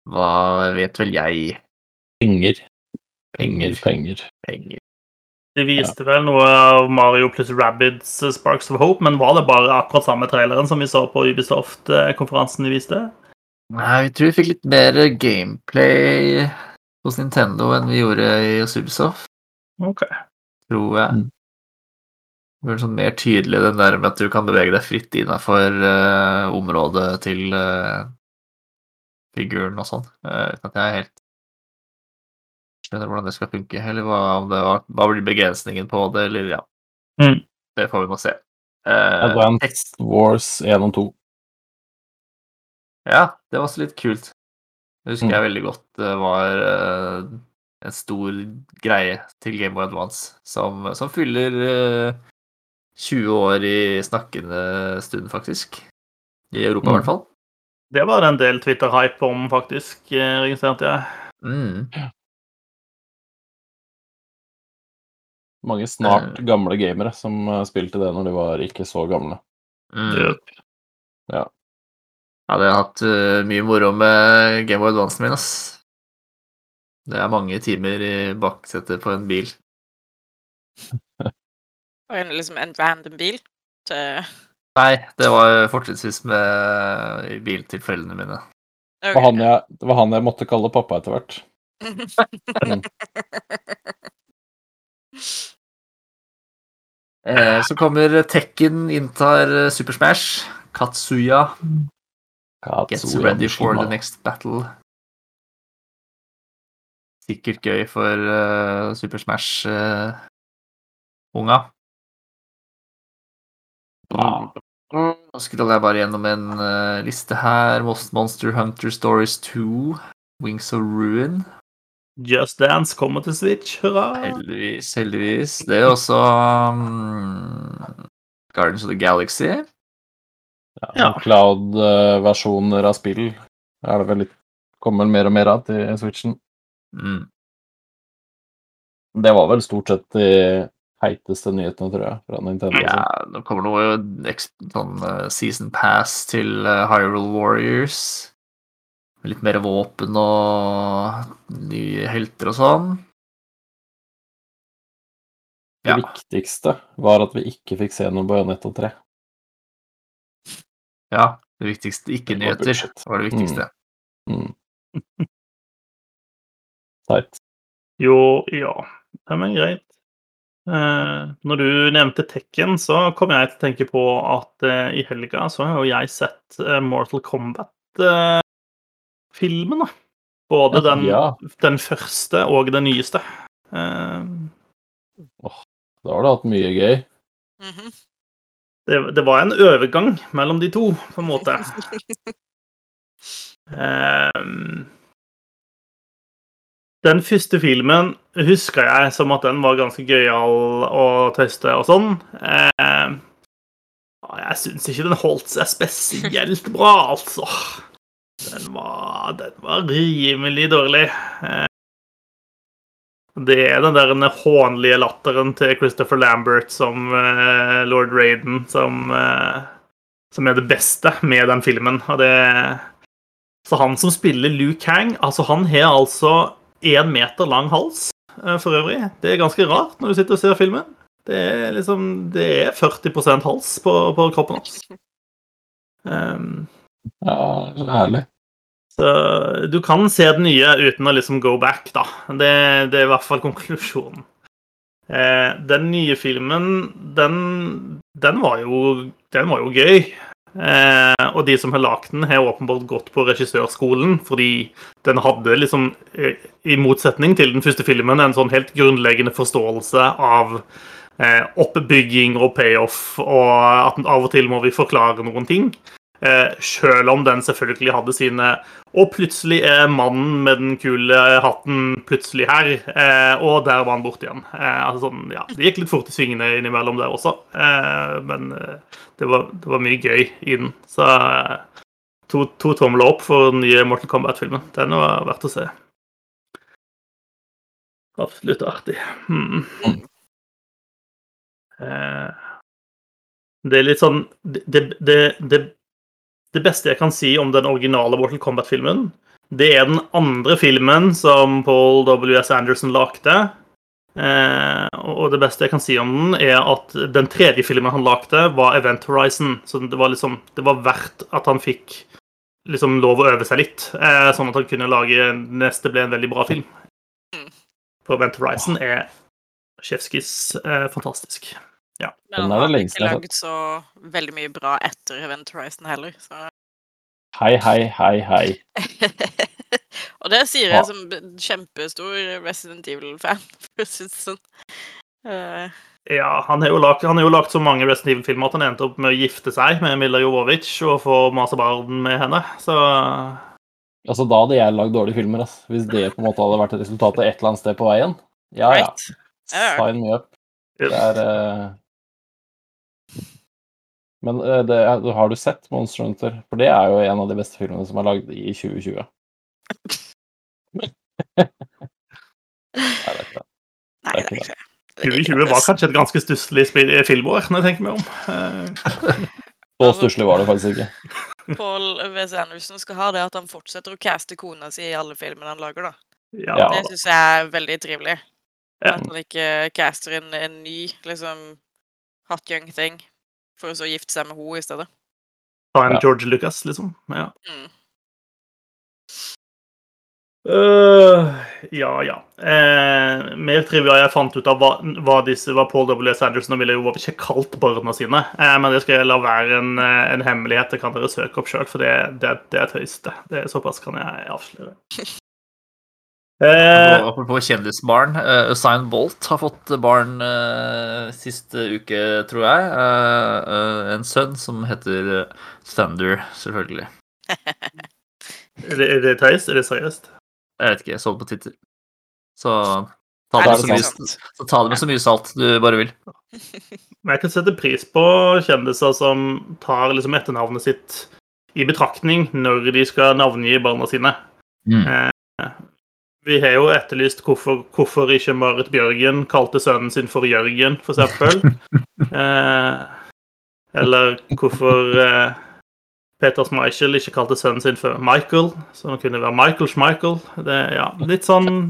hva vet vel jeg? Penger. Penger, penger. Penger. De viste vel noe av Mario pluss Rabbids eh, Sparks of Hope, men var det bare akkurat samme traileren som vi så på Ubisoft-konferansen de viste? Nei, vi tror vi fikk litt mer gameplay hos Nintendo enn vi gjorde i Ubisoft, Ok. tror jeg. Det blir sånn mer tydelig den der med at du kan bevege deg fritt innafor området til uh, figuren og sånn. eh, uten at jeg helt skjønner hvordan det skal funke, eller hva, om det var, hva blir begrensningen på det, eller ja. Mm. Det får vi nå se. Uh, Advanced Wars 1 og 2. Ja, det var også litt kult. Det husker Mm. jeg veldig godt det var eh, en stor greie til Game of Advance som, som fyller eh, 20 år i snakkende stund, faktisk. I Europa, i Mm. hvert fall. Det var det en del Twitter-hype om, faktisk, eh, registrerte jeg. Mm. Mange snart gamle gamere som eh, spilte det når de var ikke så gamle. Mm. Ja. Ja, jeg har hatt eh, mye moro med Game Boy Advancen min, ass. Det er mange timer i baksetet på en bil. Og en, liksom en random bil til Nei, det var fortrinnsvis med bil til foreldrene mine. Det var han jeg, det var han jeg måtte kalle pappa etter hvert. Eh, så kommer Tekken inntar eh, Super Smash. Katsuya gets Katsuya ready for the next battle. Sikkert gøy for uh, Super Smash-unga. Ja. Nå scroller jeg bare gjennom en uh, liste her. Most Monster Hunter Stories 2. Wings of Ruin. Just Dance kommer til Switch, hurra! Heldigvis, heldigvis. Det er også um, Guardians of the Galaxy. Ja, Ja. Cloud-versjoner av spill er det vel litt Kommer mer og mer av til Switchen. Mm. Det var vel stort sett de heiteste nyhetene, tror jeg, fra Nintendo. Ja, nå kommer noe sånn eh, season pass til uh, Hyrule Warriors. Litt mer våpen og nye helter og sånn. Det viktigste var at vi ikke fikk se noe Bajonett og 3. ja. Det viktigste. Ikke Det var nyheter bullshit. var det viktigste. Mm. Teit. Jo, ja. Ja, men greit. Eh, når du nevnte Tekken, så kom jeg til å tenke på at eh, i helga så har jo jeg sett eh, Mortal Kombat-filmen, da. Både den, Ja, den første og den nyeste. Eh, da har du hatt mye gøy. Mhm. det, det var en overgang mellom de to, på en måte. Ehm, den første filmen husker jeg som at den var ganske gøyal å teste og sånn. Eh, jeg syns ikke den holdt seg spesielt bra, altså. Den var, den var rimelig dårlig. Eh, det er den der hånlige latteren til Christopher Lambert som eh, lord Raiden som eh, som er det beste med den filmen. Og det Så han som spiller Liu Kang, altså han har altså én meter lang hals eh, for øvrig. Det er ganske rart når du sitter og ser filmen. Det er liksom Det er 40% hals på, på kroppen hans. Um, Ja, herlig. så du kan se det nye uten å liksom go back, da. Det, det er i hvert fall konklusjonen. Eh, den nye filmen, den, den, var, jo, den var jo gøy. Eh, og de som har lagd den, har åpenbart gått på regissørskolen, fordi den hadde liksom, eh, i motsetning til den første filmen, en sånn helt grunnleggende forståelse av eh, oppbygging og payoff, og at av og til må vi forklare noen ting. Eh, Sjøl om den selvfølgelig hadde sine Og plutselig er mannen med den kule hatten plutselig her, eh, og der var han borte igjen. Eh, altså sånn, ja, Det gikk litt fort i svingene innimellom der også, eh, men eh, det, var, det var mye gøy i den. Så eh, to, to tomler opp for den nye Mortal Kombat-filmen. Den var verdt å se. Absolutt artig. Hmm. Eh, det er litt sånn det, det, det, det det beste jeg kan si om den originale Mortal Kombat-filmen, det er den andre filmen som Paul W.S. Anderson lagde. Eh, og det beste jeg kan si om den, er at den tredje filmen han lagde, var Event Horizon. Så det var liksom Det var verdt at han fikk liksom lov å øve seg litt, eh, sånn at han kunne lage neste ble en veldig bra film. For Event Horizon er Sjefskis eh, fantastisk. Men Den han er det har ikke lagd så veldig mye bra etter Event Horizon heller. Så. Hei, hei, hei, hei. og det sier jeg som kjempestor Resident Evil-fan, for å si det sånn. Uh... Ja, han har jo lagt, han har jo lagt så mange Resident Evil-filmer at han endte opp med å gifte seg med Milla Jovovic og få masse barn med henne. Så Altså, da hadde jeg lagd dårlige filmer, altså. Hvis det på en måte hadde vært resultatet et eller annet sted på veien. Ja, ja. right. Ja, ja. Sign me up. Det er eh, Men eh, det, har du sett Monster Hunter? For det er jo en av de beste filmene som er lagd i 2020. Jeg vet ikke. Nei, det er ikke det. Det er 2020 var kanskje et ganske stusslig filmår, når jeg tenker meg om. Eh, Så stusslig var det faktisk ikke. Paul W.S. Anderson skal ha det at han fortsetter å caste kona si i alle filmene han lager, da. Ja, Ja. Det syns jeg er veldig trivelig. At han ikke caster inn en ny, liksom hot young thing, for å så gifte seg med henne i stedet. Ta en Ja. George Lucas, liksom. Ja. Mm. Uh, ja, ja. Uh, mer trivia jeg fant ut av hva, hva disse var Paul W. Sanderson og jo ikke kalt barna sine. Uh, men det skal jeg la være en, en hemmelighet. Det kan dere søke opp sjøl, for det, det, det er tøyst. det. det. er Såpass kan jeg avsløre. Eh, Apropos kjendisbarn. Uh, Usain Bolt har fått barn uh, siste uke, tror jeg. Uh, eh, en sønn som heter Thunder, selvfølgelig. er, det, er det tøys? Er det seriøst? Jeg vet ikke, jeg så det på Twitter. Så ta det, det med så mye, så ta det med så mye salt du bare vil. Men jeg kan sette pris på kjendiser som tar liksom etternavnet sitt i betraktning når de skal navngi barna sine. Eh, vi har jo etterlyst hvorfor, hvorfor ikke Marit Bjørgen kalte sønnen sin for Jørgen, for eksempel. Eh, eller hvorfor eh, Peter Schmeichel ikke kalte sønnen sin for Michael, så han kunne være Michael Schmeichel. Det, ja, litt sånn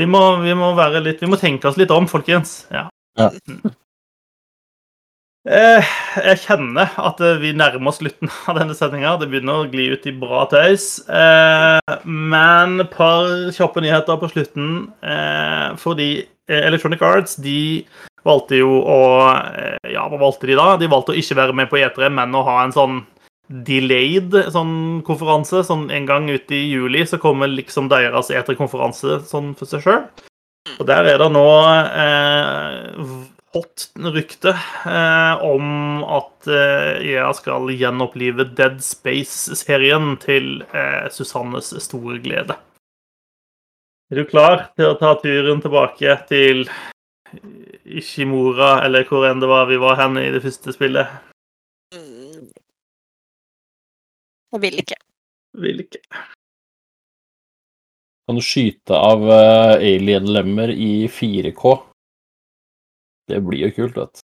vi må, vi må være litt Vi må tenke oss litt om, folkens. Ja. Ja. Eh, jeg kjenner at vi nærmer oss slutten av denne sendinga. Det begynner å gli ut i bra tøys. Eh, men et par kjappe nyheter på slutten. Eh, fordi Electronic Arts de valgte jo å Ja, hva valgte de da? De valgte å ikke være med på E3, men å ha en sånn delayed sånn konferanse. Sånn en gang ut i juli så kommer liksom deres E3-konferanse sånn for seg sjøl. Og der er det nå eh, hot rykte eh, om at eh, EA skal gjenopplive Dead Space-serien til eh, Susannes store glede. Er du klar til å ta turen tilbake til Ishimura, eller hvor enn det var vi var hen i det første spillet? Mm. Jeg vil ikke. Vil ikke. Kan du skyte av eh, alien-lemmer i 4K? Det blir jo kult, vet du.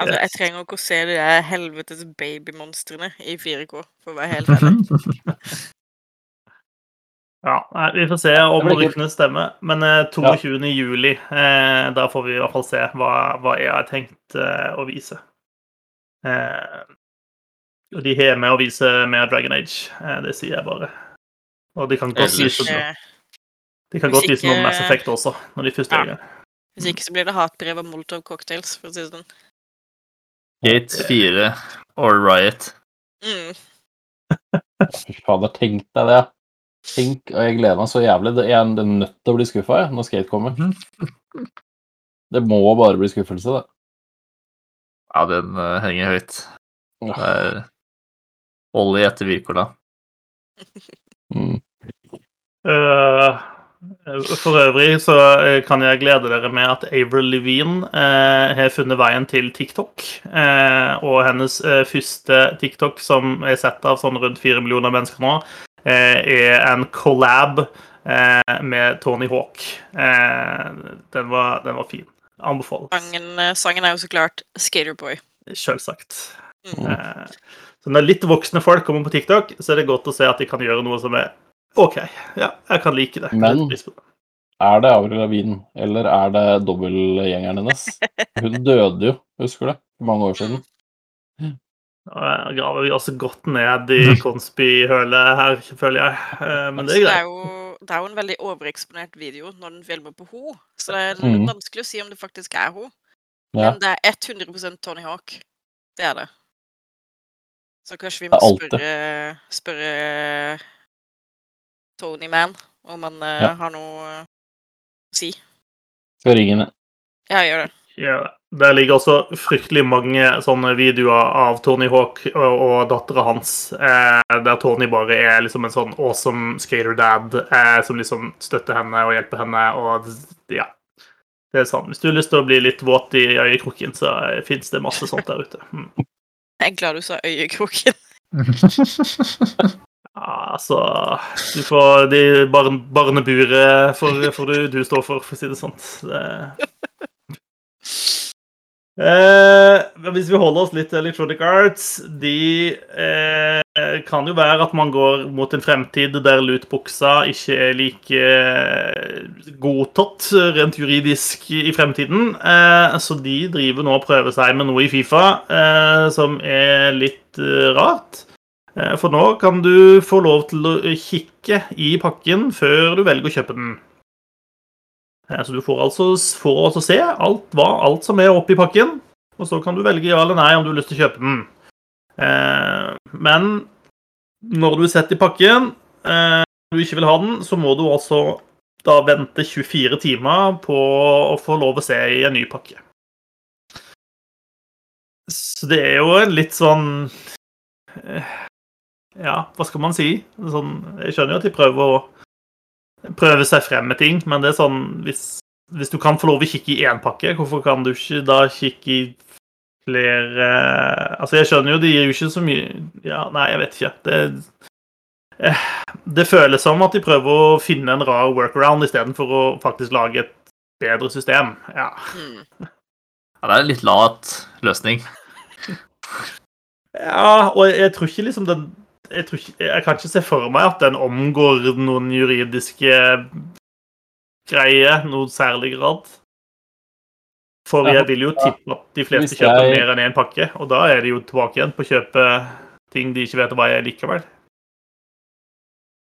Altså, jeg trenger ikke å se de der helvetes babymonstrene i 4K, for å være helt ærlig. Ja, Vi får se om ryktene stemmer. Men eh, 22. juli, eh, da får vi i hvert fall se hva, hva jeg har tenkt eh, å vise. Eh, og de har med å vise mer Dragon Age. Eh, det sier jeg bare. Og de kan godt vise, noe, de kan godt vise noe Mass Effect også, når de først Ja. er i gang. Hvis ikke så blir det hatbrev og Molotov Cocktails, for å si det sånn. Gate 4 or Riot. Mm. Fy fader, tenk deg det. Tenk, og Jeg gleder meg så jævlig. Det- Jeg er nødt til å bli skuffa når Skate kommer. Det må bare bli skuffelse, det. Ja, den uh, henger høyt. Det er olje etter Wirkola. Mm. Eh, for øvrig så eh, kan jeg glede dere med at Avril Levine eh, har funnet veien til TikTok. Eh, og hennes eh, første TikTok, som er sett av sånn rundt fire millioner mennesker nå, eh, er en collab eh, med Tony Hawk. Eh, den, var, den var fin. Anbefales. Sangen, sangen er jo så klart Skaterboy. Sjølsagt. Mm. Eh, så når litt voksne folk kommer på TikTok, så er det godt å se at de kan gjøre noe som er OK. Ja, jeg kan like det. Men-. Er det Avril Lavigne, eller er det dobbeltgjengeren hennes? Hun døde jo, husker du? For mange år siden. Nå graver vi også godt ned i Conspi-hølet her, føler jeg. Eh, Men det er greit. er, jo, det er jo en veldig overeksponert video når den filmer på ho, så det er mm. vanskelig å si om det faktisk er ho. Ja. Men det er 100% Tony Hawk. Det er det. Så kanskje vi må spørre, spørre Tony Man om han Ja. har noe eh, å si. Skal ringe ham. Ja, gjør det. Ja, der ligger også fryktelig mange sånne videoer av Tony Hawk og, og dattera hans, eh, der Tony bare er liksom en sånn awesome skater dad eh, som liksom støtter henne og hjelper henne. og ja. Det er sant. Hvis du har lyst til å bli litt våt i øyekroken, så eh, fins det masse sånt der ute. Mm. Jeg er glad du sa øyekroken. Ja, altså Du får de barn, barneburet får, får, du, du stå for, for å si det sånn. Eh, hvis vi holder oss litt til Electronic Arts De eh, kan jo være at man går mot en fremtid der lootboxa ikke er like eh, godtatt rent juridisk i fremtiden. Eh, så de driver nå og prøver seg med noe i Fifa eh, som er litt eh, rart. Eh, For nå kan du få lov til å kikke i pakken før du velger å kjøpe den. Eh, Så du får altså, får altså se alt, hva, alt som er oppi pakken, og så kan du velge ja eller nei om du har lyst til å kjøpe den. Eh, Men når du setter i pakken og du ikke vil ha den, så må du altså da vente 24 timer på å få lov å se i en ny pakke. Så det er jo en litt sånn ja, hva skal man si? Sånn, jeg skjønner jo at de prøver å prøve seg frem med ting, men det er sånn hvis, hvis du kan få lov å kikke i én pakke, hvorfor kan du ikke da kikke i flere Altså, jeg skjønner jo, de gir jo ikke så mye Ja, nei, jeg vet ikke. Det, eh, det føles som at de prøver å finne en rar workaround istedenfor å faktisk lage et bedre system. Ja. Hmm. Ja, det er en litt lat løsning. Ja, og jeg tror ikke liksom den jeg, tror ikke, jeg kan ikke se for meg at den omgår noen juridiske greier noen særlig grad. For jeg vil jo tippe at de fleste kjøper mer enn én pakke, og da er de jo tilbake igjen på å kjøpe ting de ikke vet hva er likevel.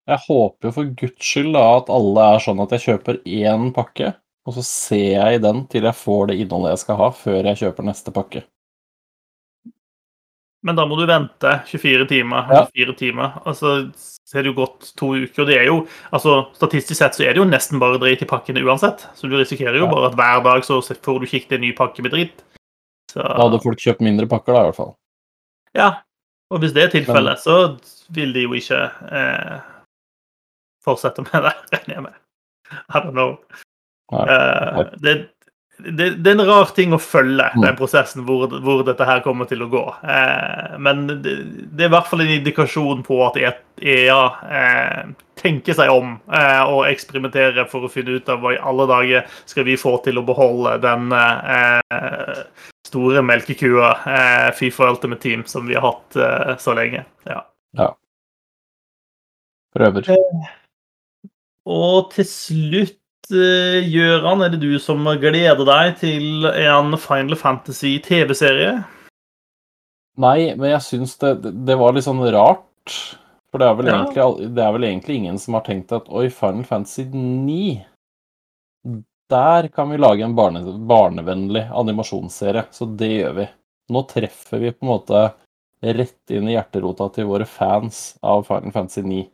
Jeg håper jo for guds skyld da at alle er sånn at jeg kjøper én pakke, og så ser jeg i den til jeg får det innholdet jeg skal ha, før jeg kjøper neste pakke. Men da må du vente 24 timer. Ja. 24 timer. Altså, så er det jo gått to uker. og det er jo, altså Statistisk sett så er det jo nesten bare drit i pakkene uansett. Så du risikerer jo Ja. bare at hver dag så får du kikket en ny pakke med drit. Så, Da hadde folk kjøpt mindre pakker, da, i hvert fall. ja. Og hvis det er tilfellet, så vil de jo ikke eh, fortsette med det, regner jeg med. I don't know. Nei. Eh, det, det, det er en rar ting å følge, Mm. den prosessen hvor, hvor dette her kommer til å gå. Eh, men det, det er i hvert fall en indikasjon på at EA eh, tenker seg om eh, og eksperimenterer for å finne ut av hva i alle dager skal vi få til å beholde den eh, store melkekua eh, Fifa Ultimate Team som vi har hatt eh, så lenge. Ja. Prøver. Og til slutt, eh, Gøran, er det du som gleder deg til en Final Fantasy TV-serie? Nei, men jeg syns det, det var litt sånn rart. For det er, vel Ja. egentlig, det er vel egentlig ingen som har tenkt at oi, Final Fantasy 9 Der kan vi lage en barne, barnevennlig animasjonsserie. Så det gjør vi. Nå treffer vi på en måte rett inn i hjerterota til våre fans av Final Fantasy 9.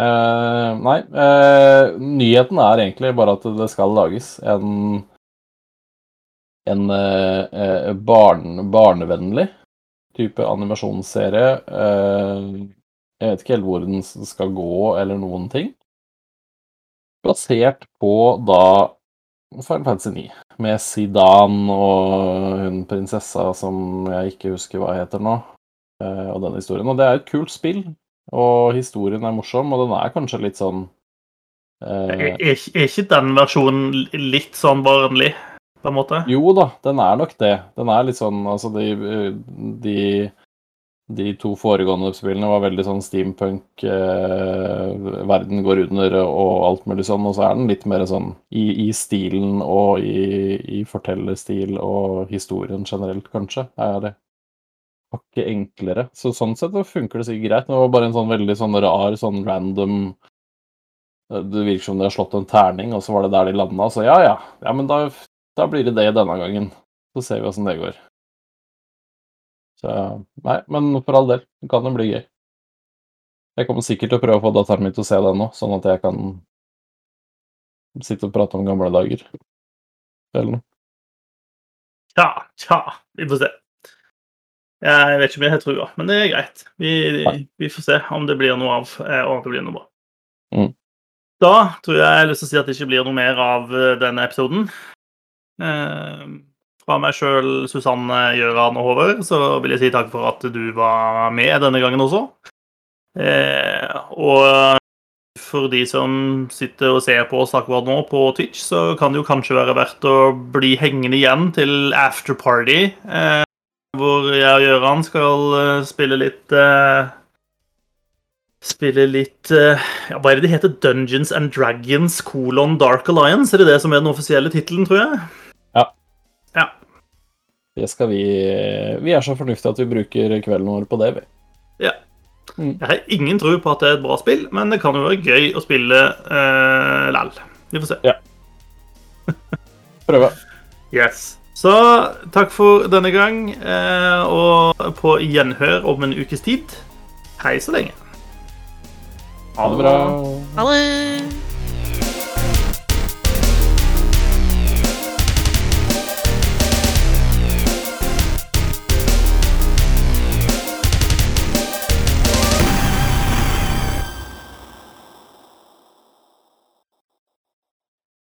Eh, nei, Uh, nyheten er egentlig bare at det skal lages en en eh, barn, barnevennlig type animasjonsserie. Jeg vet ikke helt hvor den skal gå, eller noen ting. Basert på da Final Fantasy 9, med Zidane og hun prinsessa som jeg ikke husker hva heter nå, og den historien. Og det er et kult spill, og historien er morsom, og den er kanskje litt sånn eh, er, er ikke den versjonen litt sånn barnlig, på en måte? Jo da, den er nok det. Den er litt sånn Altså, de, de, de to foregående spillene var veldig sånn steampunk, eh, verden går under og alt mulig sånn, og så er den litt mer sånn i, i stilen og i, i fortellerstil og historien generelt, kanskje, er det hakket enklere. Så sånn sett så funker det sikkert greit. Det var bare en sånn veldig sånn rar, sånn random det virker som de har slått en terning, og så var det der de landa. Så ja, ja. ja men da, da blir det det denne gangen. Så ser vi åssen det går. Så Nei, men for all del. Det kan jo bli gøy. Jeg kommer sikkert til å prøve å få datteren min til å se den nå, sånn at jeg kan sitte og prate om gamle dager. Eller noe. Tja, tja, vi får se. Jeg vet ikke om jeg har trua, men det er greit. Vi, vi får se om det blir noe av, eh, og om det blir noe bra. Mm. Da tror jeg jeg har lyst til å si at det ikke blir noe mer av eh, denne episoden. Eh, fra meg sjøl, Susanne, Gjøran og Håvard, så vil jeg si takk for at du var med denne gangen også. Eh, og for de som sitter og ser på oss akkurat nå på Twitch, så kan det jo kanskje være verdt å bli hengende igjen til afterparty, eh, hvor jeg og Gøran skal eh, spille litt uh, Spille litt uh, ja, Hva er det det heter? Dungeons and Dragons colon Dark Alliance? Er det det som er den offisielle tittelen, tror jeg? Ja. ja. Det skal vi Vi er så fornuftige at vi bruker kvelden vår på det, vi. Ja. Jeg har ingen tro på at det er et bra spill, men det kan jo være gøy å spille uh, lell. Vi får se. Ja. Prøve. Yes. Så takk for denne gang, eh, og på gjenhør om en ukes tid. Hei så lenge. Ha det bra. Ha det!